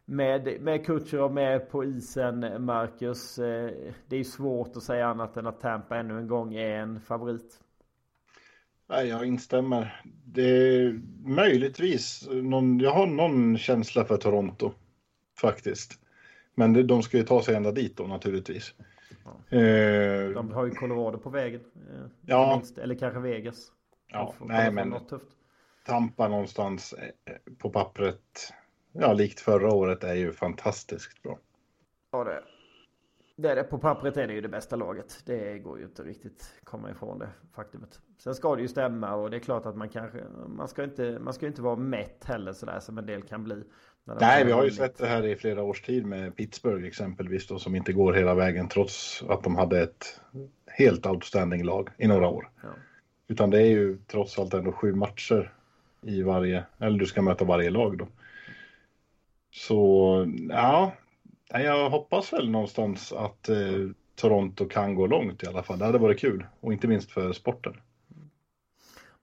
med, med Kutjerov med på isen, Marcus. Eh, det är svårt att säga annat än att Tampa ännu en gång är en favorit. Nej, jag instämmer. Det är möjligtvis någon, jag har någon känsla för Toronto faktiskt. Men det, de ska ju ta sig ända dit då naturligtvis. Ja. Eh, de har ju Colorado på vägen. Eh, ja. Minst, eller kanske Vegas. Ja, nej men. Tampa någonstans eh, på pappret, ja likt förra året, är ju fantastiskt bra. Ja det är det. det. På pappret är det ju det bästa laget. Det går ju inte riktigt komma ifrån det faktumet. Sen ska det ju stämma och det är klart att man kanske, man ska inte, man ska inte vara mätt heller sådär som en del kan bli. Nej, vi har ju sett det här i flera års tid med Pittsburgh exempelvis då, som inte går hela vägen trots att de hade ett helt outstanding lag i några år. Ja. Utan det är ju trots allt ändå sju matcher i varje, eller du ska möta varje lag då. Så ja, jag hoppas väl någonstans att eh, Toronto kan gå långt i alla fall. Det hade varit kul och inte minst för sporten.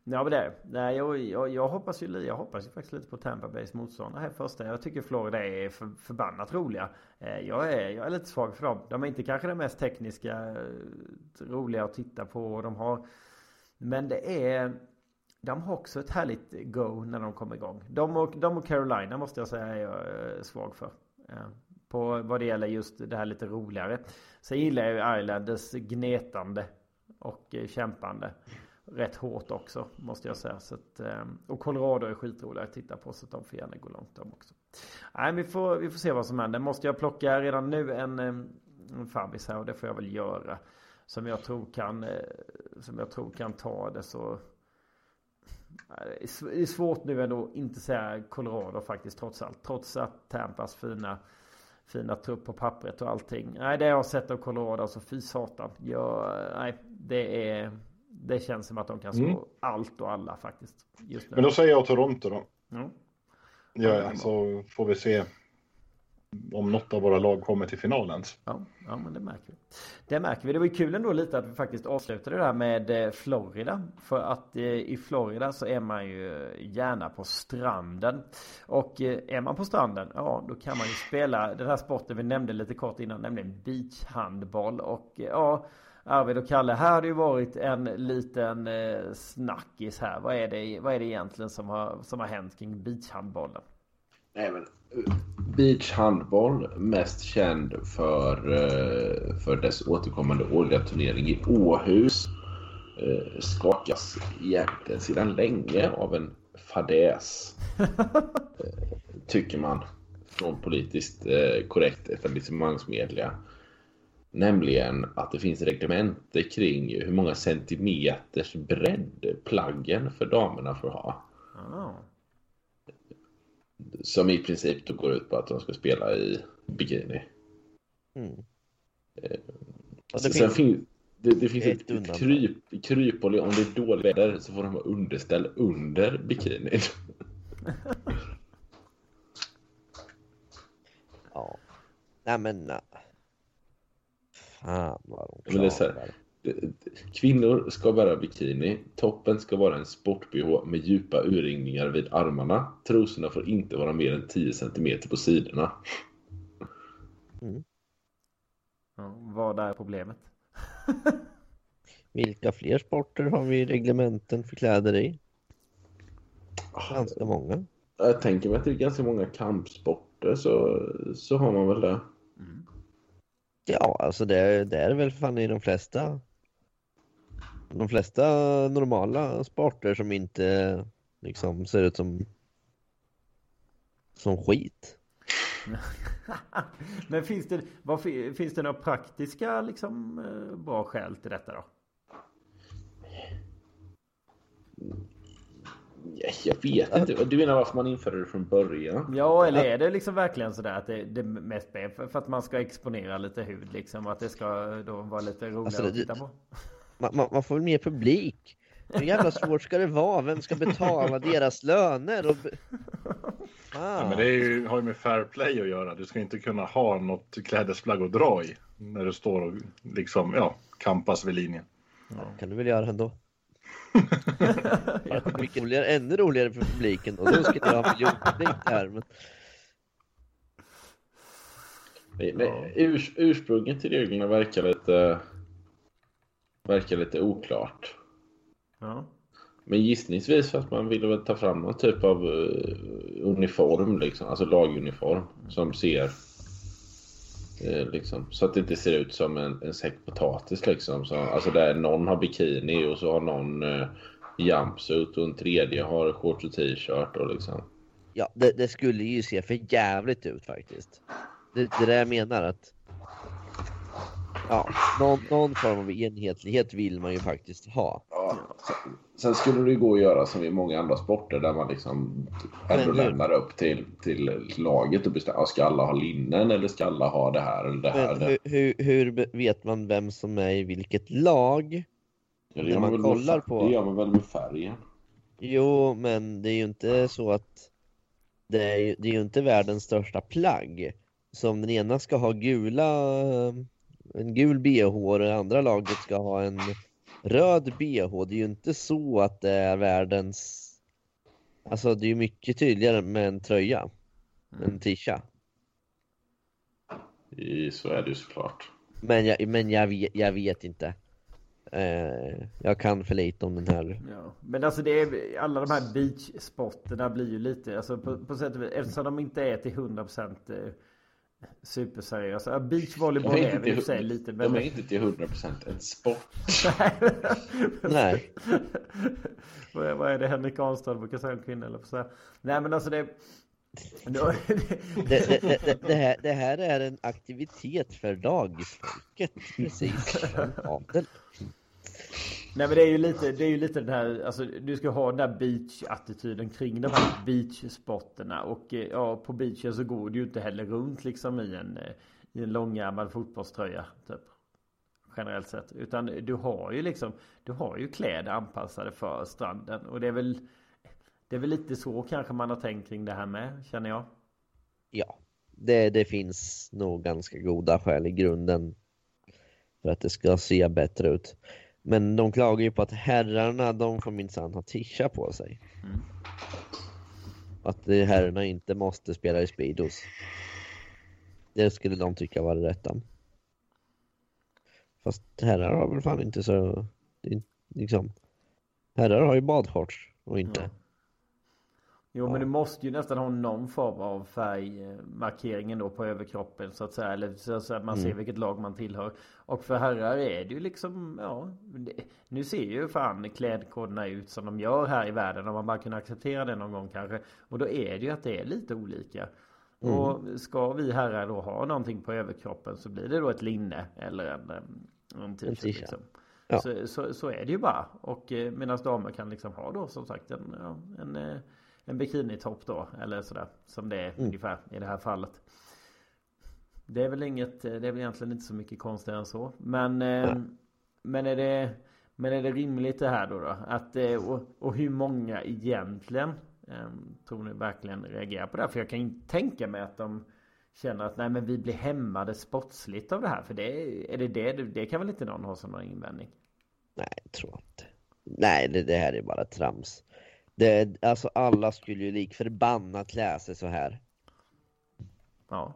Ja men det Nej jag, jag, jag, hoppas ju Jag hoppas ju faktiskt lite på Tampa Bays motståndare här första. Jag tycker Florida är för, förbannat roliga. Eh, jag är, jag är lite svag för dem. De är inte kanske de mest tekniska eh, roliga att titta på. De har Men det är de har också ett härligt go när de kommer igång. De och, de och Carolina måste jag säga är jag eh, svag för. Eh, på vad det gäller just det här lite roligare. Sen gillar jag ju Islanders gnetande och eh, kämpande rätt hårt också måste jag säga. Så att, och Colorado är skitroliga att titta på så att de får gärna gå långt de också. Nej, vi får, vi får se vad som händer. Måste jag plocka redan nu en, en favvis här och det får jag väl göra. Som jag tror kan, som jag tror kan ta det så. Det är svårt nu ändå inte säga Colorado faktiskt trots allt. Trots att Tampas fina fina trupp på pappret och allting. Nej, det jag har sett av Colorado, alltså fy satan. Jag, nej, det är det känns som att de kan slå mm. allt och alla faktiskt. Just nu. Men då säger jag Toronto då. Mm. Ja, så får vi se om något av våra lag kommer till finalen. Ja, ja, men det märker vi. Det märker vi. Det var ju kul ändå lite att vi faktiskt avslutade det där med eh, Florida. För att eh, i Florida så är man ju gärna på stranden. Och eh, är man på stranden, ja då kan man ju spela den här sporten vi nämnde lite kort innan, nämligen beachhandboll. Och ja Arvid och Kalle, här har det ju varit en liten snackis här. Vad är det, vad är det egentligen som har, som har hänt kring beachhandbollen? Nej, men, beachhandboll, mest känd för, eh, för dess återkommande årliga turnering i Åhus, eh, skakas egentligen sedan länge av en fadäs. Eh, tycker man. Från politiskt korrekt etablissemangsmedia. Nämligen att det finns reglemente kring hur många centimeters bredd plaggen för damerna får ha. Oh. Som i princip då går ut på att de ska spela i bikini. Mm. Eh, det Sen finns, fin det, det finns ett, ett kryp, kryphål om det är dåligt väder så får de ha underställ under bikinin. ja. Nej men Fan vad de. Så här, kvinnor ska bära bikini. Toppen ska vara en sport-bh med djupa urringningar vid armarna. Trosorna får inte vara mer än 10 cm på sidorna. Mm. Ja, vad är problemet? Vilka fler sporter har vi reglementen för kläder i? Ganska många. Jag tänker mig att det är ganska många kampsporter så, så har man väl det. Mm. Ja, alltså det, det är väl fan i de flesta de flesta normala sporter som inte liksom ser ut som som skit. Men finns det, vad, finns det några praktiska liksom eh, bra skäl till detta då? Jag vet inte. Du menar varför man införde det från början? Ja, eller är det liksom verkligen sådär att det, det mest är för att man ska exponera lite hud liksom? Att det ska då vara lite roligare alltså, det, att titta på? Man, man, man får väl mer publik. Hur jävla svårt ska det vara? Vem ska betala deras löner? Och... Ah. Ja, men det ju, har ju med fair play att göra. Du ska inte kunna ha något klädesplagg att dra i när du står och liksom, ja, kampas vid linjen. Ja. kan du väl göra ändå? Vilket roligare, ännu roligare för publiken och då skulle jag ha miljonpublik där. Men... Men, men urs, ursprunget till reglerna verkar lite verkar lite oklart. Ja. Men gissningsvis för att man ville väl ta fram någon typ av uh, uniform liksom, alltså laguniform som ser uh, liksom, så att det inte ser ut som en, en säck potatis liksom. Så, alltså där någon har bikini och så har någon uh, jumpsuit och en tredje har shorts och t-shirt och liksom. Ja, det, det, skulle ju se för jävligt ut faktiskt. Det, det där jag menar att ja, någon, någon form av enhetlighet vill man ju faktiskt ha. Ja. Sen skulle det ju gå att göra som i många andra sporter där man liksom ändå lämnar upp till, till laget och bestämmer. Ska alla ha linnen eller ska alla ha det här eller det här? Hur, hur, hur vet man vem som är i vilket lag? Ja, det när gör man med kollar på- Det gör man väl med färgen? Jo, men det är ju inte så att det är, ju- det är ju inte världens största plagg. Så om den ena ska ha gula, en gul bh och det andra laget ska ha en röd bh. Det är ju inte så att det är världens... Alltså det är ju mycket tydligare med en tröja. En tisha. I, så är det ju såklart. Men jag, men jag, vet, jag vet inte. Eh, jag kan för lite om den här. Ja. Men alltså det är, alla de här beachspotterna blir ju lite, alltså på, på sätt och vis, eftersom de inte är till 100% eh, superseriösa. Ja, Beachvolleyboll är väl i sig lite, de är men... inte till 100% en sport. Nej. vad, är, vad är det Henrik Arnstad brukar säga om kvinnor eller så här. Nej men alltså det... Det, det, det, här, det här är en aktivitet för dagisfolket, precis som. Nej men det är ju lite, det är ju lite den här, alltså du ska ha den där beach-attityden kring de här beachspotterna och eh, ja på beachen så går du ju inte heller runt liksom i en, eh, i en långärmad fotbollströja typ. Generellt sett. Utan du har ju liksom, du har ju kläder anpassade för stranden och det är väl Det är väl lite så kanske man har tänkt kring det här med, känner jag. Ja, det, det finns nog ganska goda skäl i grunden för att det ska se bättre ut. Men de klagar ju på att herrarna, de får minsann ha tisha på sig. Mm. Att herrarna inte måste spela i Speedos. Det skulle de tycka var det rätta. Fast herrar har väl fan inte så... Liksom, herrar har ju badshorts och inte... Ja. Jo men du måste ju nästan ha någon form av färgmarkering ändå på överkroppen så att säga. Eller så att man ser Mm. vilket lag man tillhör. Och för herrar är det ju liksom, ja. det- Nu ser ju fan klädkoderna ut som de gör här i världen. Om man bara kunde acceptera det någon gång kanske. Och då är det ju att det är lite olika. Mm. Och ska vi herrar då ha någonting på överkroppen så blir det då ett linne eller en, em, en t-shirt. Liksom. Ja. Så, så, så är det ju bara. Och eh, medan damer kan liksom ha då som sagt en, ja, en, eh, en bikinitopp då. Eller sådär. Som det är Mm. ungefär i det här fallet. Det är väl inget, eh, det är väl egentligen inte så mycket konstigare än så. Men, eh, men är det men är det rimligt det här då? då? Att, eh, och, och hur många egentligen eh, tror ni verkligen reagerar på det här? För jag kan inte tänka mig att de känner att nej men vi blir hämmade sportsligt av det här. För det är det det, det kan väl inte någon ha som någon invändning? Nej, jag tror inte. Nej, det, det här är bara trams. Det, alltså alla skulle ju lik förbannat klä sig så här. Ja.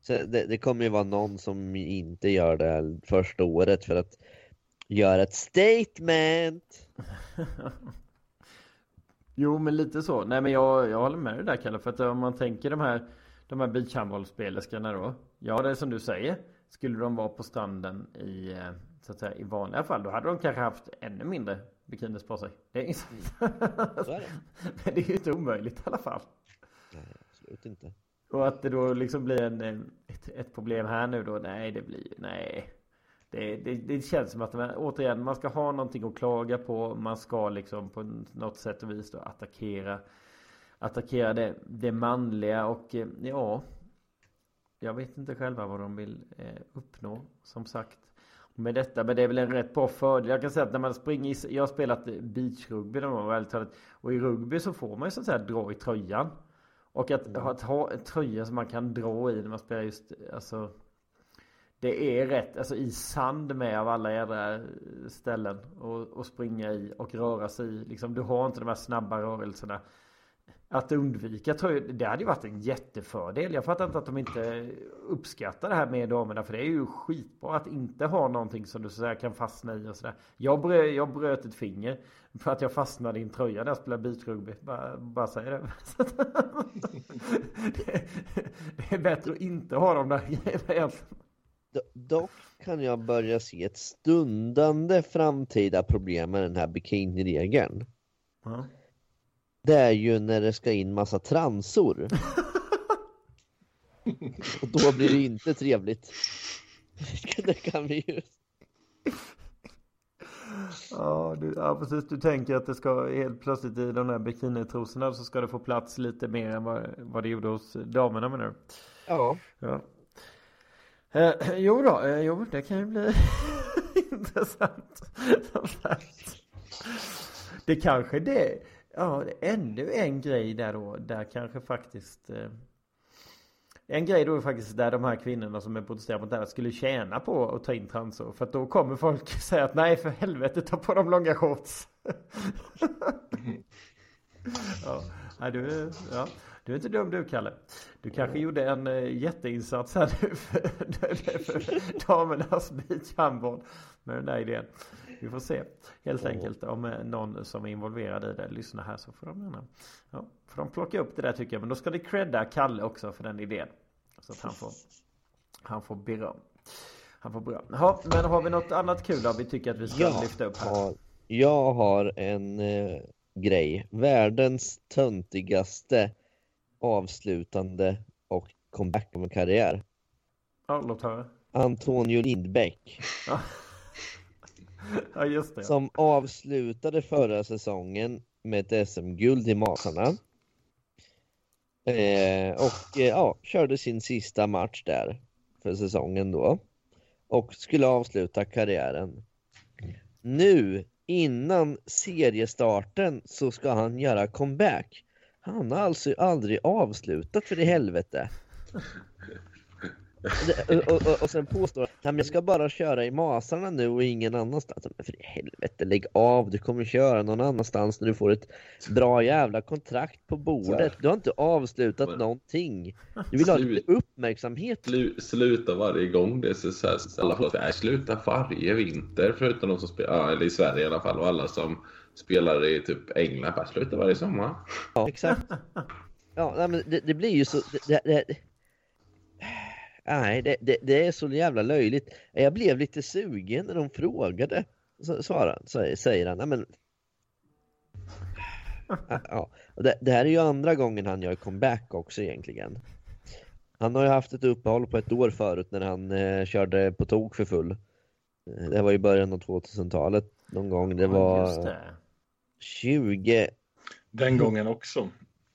Så det, det kommer ju vara någon som inte gör det första året för att göra ett statement. Jo men lite så. Nej men jag, jag håller med dig där Kalle. För att om man tänker de här De här beachhandbollsspelerskorna då. Ja det är som du säger. Skulle de vara på stranden i eh, Så att säga i vanliga fall. Då hade de kanske haft ännu mindre bikinis på sig. Det är, inte- det. men det är ju inte omöjligt i alla fall. Nej, absolut inte. Och att det då liksom blir en, eh, ett, ett problem här nu då. Nej det blir nej. Det, det, det känns som att man, återigen man ska ha någonting att klaga på. Man ska liksom på något sätt och vis då attackera. Attackera det, det manliga och eh, ja. Jag vet inte själva vad de vill eh, uppnå som sagt. Med detta, men det är väl en rätt bra fördel. Jag kan säga att när man springer i, Jag har spelat beachrugby någon gång ärligt talat. Och i rugby så får man ju så att säga dra i tröjan. Och att, att ha en tröja som man kan dra i när man spelar just alltså det är rätt, alltså i sand med av alla jädra ställen och, och springa i och röra sig i. Liksom, du har inte de här snabba rörelserna. Att undvika jag, det hade ju varit en jättefördel. Jag fattar inte att de inte uppskattar det här med damerna. För det är ju skitbra att inte ha någonting som du så kan fastna i och sådär. Jag, brö, jag bröt ett finger för att jag fastnade i en tröja när jag spelade beatrugby. Bara, bara säger det. det. är bättre att inte ha de där grejerna. Dock kan jag börja se ett stundande framtida problem med den här bikiniregeln. Mm det är ju när det ska in massa transor. Och då blir det inte trevligt. det kan vi ju. Ja, du, ja, precis. Du tänker att det ska helt plötsligt i de här bikinitrosorna så ska det få plats lite mer än vad, vad det gjorde hos damerna menar du? Ja. ja. Eh, jo då, eh, jo det kan ju bli intressant. det kanske det Ja, ännu en grej där då, där kanske faktiskt eh, en grej då är faktiskt där de här kvinnorna som är protesterar mot det här skulle tjäna på att ta in transor. För att då kommer folk säga att nej för helvete ta på de långa shorts. ja, nej, du, ja, du är inte dum du Kalle. Du kanske gjorde en eh, jätteinsats här nu för, för damernas beachhandboll med den där idén. Vi får se helt oh. enkelt om eh, någon som är involverad i det lyssnar här så får de gärna ja, får de plocka upp det där tycker jag. Men då ska det credda Kalle också för den idén. Så att han får, han får beröm. Han får beröm. Ja, men har vi något annat kul då vi tycker att vi ska jag lyfta upp här? Har, jag har en eh, grej. Världens töntigaste avslutande och comeback av en karriär. Ja, låt höra. Antonio Lindbäck. Ja. just det. Som avslutade förra säsongen med ett SM-guld i Masarna. Eh, och eh, ja, körde sin sista match där för säsongen då. Och skulle avsluta karriären. Nu, innan seriestarten, så ska han göra comeback. Han har alltså aldrig avslutat för i helvete. Och, och, och, sen påstår han jag ska bara köra i Masarna nu och ingen annanstans. Men för i helvete, lägg av. Du kommer köra någon annanstans när du får ett bra jävla kontrakt på bordet. Du har inte avslutat men, någonting. Du vill ha lite uppmärksamhet. Slu, sluta varje gång. Det är så, så här, alla folk slutar varje vinter förutom de som spelar, eller i Sverige i alla fall och alla som spelar i typ England. Bara slutar varje sommar. Ja, exakt. Ja, men det, det blir ju så... Det, det, Nej, det, det, det, är så jävla löjligt. Jag blev lite sugen när de frågade. Svarar, säger han. men... Ja, det, det, här är ju andra gången han gör comeback också egentligen. Han har ju haft ett uppehåll på ett år förut när han eh, körde på tok för full. Eh, det var i början av 2000-talet någon gång. Det var det. 20... Den gången också.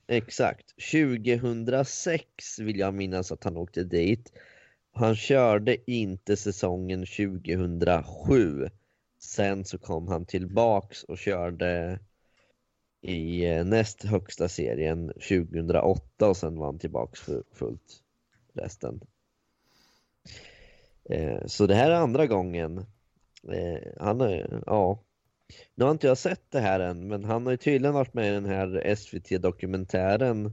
Exakt. 2006 vill jag minnas att han åkte dit. Han körde inte säsongen 2007. Sen så kom han tillbaks och körde i eh, näst högsta serien 2008 och sen var han tillbaks för fullt resten. Eh, så det här är andra gången. Eh, han är, ja, nu har inte jag sett det här än, men han har ju tydligen varit med i den här SVT-dokumentären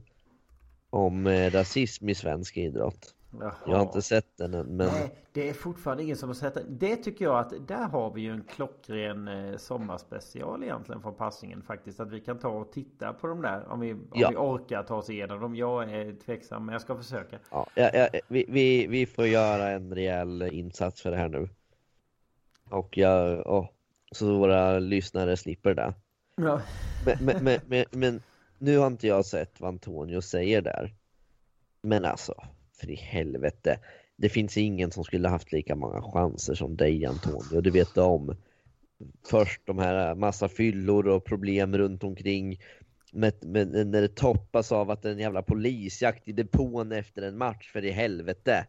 om eh, rasism i svensk idrott. Jaha. Jag har inte sett den än, men... Nej, det är fortfarande ingen som har sett den. Det tycker jag att där har vi ju en klockren eh, sommarspecial egentligen från passningen faktiskt. Att vi kan ta och titta på de där om vi, om ja. vi orkar ta oss igenom dem. Jag är tveksam, men jag ska försöka. Ja, ja, ja vi, vi, vi får göra en rejäl insats för det här nu. Och jag... Oh så våra lyssnare slipper det. Ja. Men, men, men, men, nu har inte jag sett vad Antonio säger där. Men alltså, för i helvete. Det finns ingen som skulle haft lika många chanser som dig Antonio, det vet du om. Först de här massa fyllor och problem runt omkring. Med, med, när det toppas av att en jävla polisjakt i depån efter en match, för i helvete.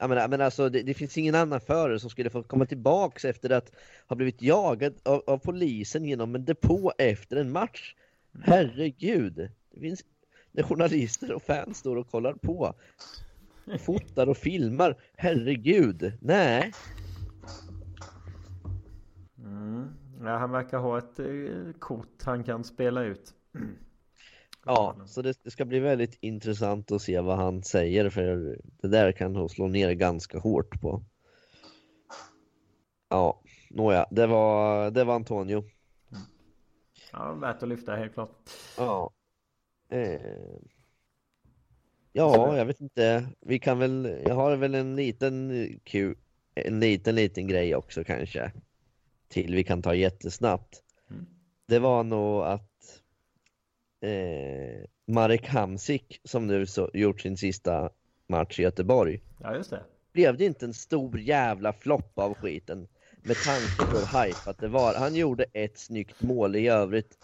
Jag menar, men alltså, det, det, finns ingen annan förare som skulle få komma tillbaks efter att ha blivit jagad av, av polisen genom en depå efter en match. Herregud! Det finns när journalister och fans står och kollar på. fotar och filmar. Herregud, nej. Mm. Ja, han verkar ha ett eh, kort han kan spela ut. Ja, så det, det, ska bli väldigt intressant att se vad han säger för det där kan nog slå ner ganska hårt på. Ja, nåja, det var, det var Antonio. Ja, värt att lyfta helt klart. Ja. Eh. Ja, jag vet inte. Vi kan väl, jag har väl en liten Q, en liten, liten grej också kanske. Till vi kan ta jättesnabbt. Mm. Det var nog att eh, Marek Hamsik som nu så, gjort sin sista match i Göteborg. Ja, just det. Blev det inte en stor jävla flopp av skiten? Med tanke på hur hype att det var. Han gjorde ett snyggt mål i övrigt.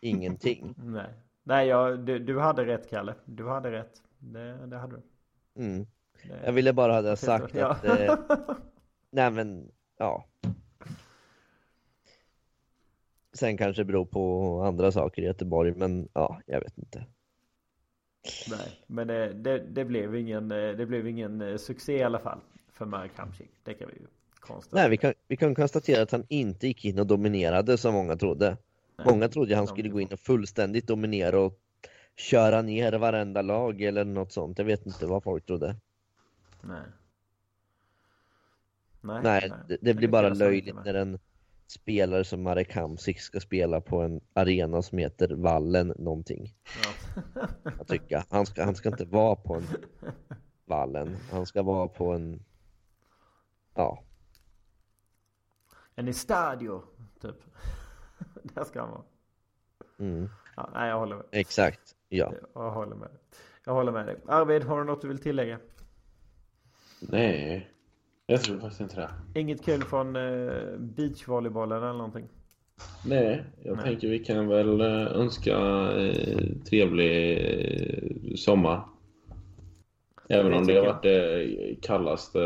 Ingenting. Nej, Nej jag, du, du hade rätt Kalle. Du hade rätt. Det, det hade du. Mm. Det, jag ville bara ha sagt ja. att... Eh, nej men, ja. Sen kanske det beror på andra saker i Göteborg, men ja, jag vet inte. Nej, men det, det, det blev, ingen, det blev ingen eh, succé i alla fall för Mark Hamsik. Det kan vi ju konstatera. Nej, vi kan, vi kan konstatera att han inte gick in och dominerade som många trodde. Nej, många trodde att han skulle gå in och fullständigt dominera och köra ner varenda lag eller något sånt. Jag vet inte vad folk trodde. Nej. Nej, nej det, det blir bara löjligt när en spelare som Marek Hamsik ska spela på en arena som heter Vallen någonting. Ja. Jag tycker. Han ska, han ska inte vara på en Vallen. Han ska vara på en... Ja. En estadio, typ. Där ska han vara. Mm. Ja, nej, jag håller med. Exakt, ja. Jag håller med. Jag håller med dig. Arvid, har du något du vill tillägga? Nej, jag tror faktiskt inte det. Inget kul från eh, beachvolleybollen eller någonting? Nej, jag Nej. tänker vi kan väl eh, önska eh, trevlig eh, sommar. Även om det har varit det kallaste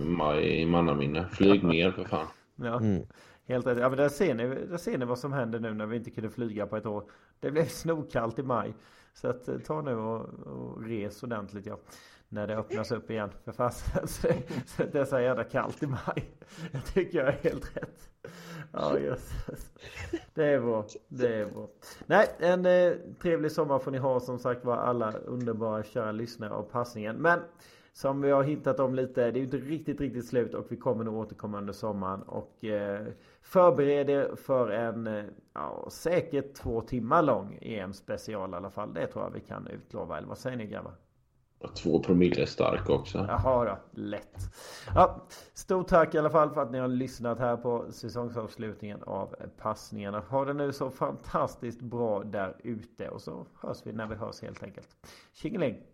maj i mannaminne. Flyg mer för fan. Ja. Mm. Helt rätt. Ja men där ser, ni, där ser ni vad som händer nu när vi inte kunde flyga på ett år. Det blev snorkallt i maj. Så att, ta nu och, och res ordentligt ja. När det öppnas upp igen. För fasen. Så, så det är så jävla kallt i maj. Det tycker jag är helt rätt. Ja jösses. Det är bra. Det är bra. Nej en eh, trevlig sommar får ni ha som sagt var alla underbara kära lyssnare av passningen. Men som vi har hittat om lite. Det är ju inte riktigt, riktigt slut och vi kommer nog återkomma under sommaren. Och eh, förbered er för en eh, ja, säkert två timmar lång EM special i alla fall. Det tror jag vi kan utlova. Eller vad säger ni grabbar? Två promille stark också. Jaha då, lätt. Ja, stort tack i alla fall för att ni har lyssnat här på säsongsavslutningen av passningarna. Ha det nu så fantastiskt bra där ute och så hörs vi när vi hörs helt enkelt. Tjingeling!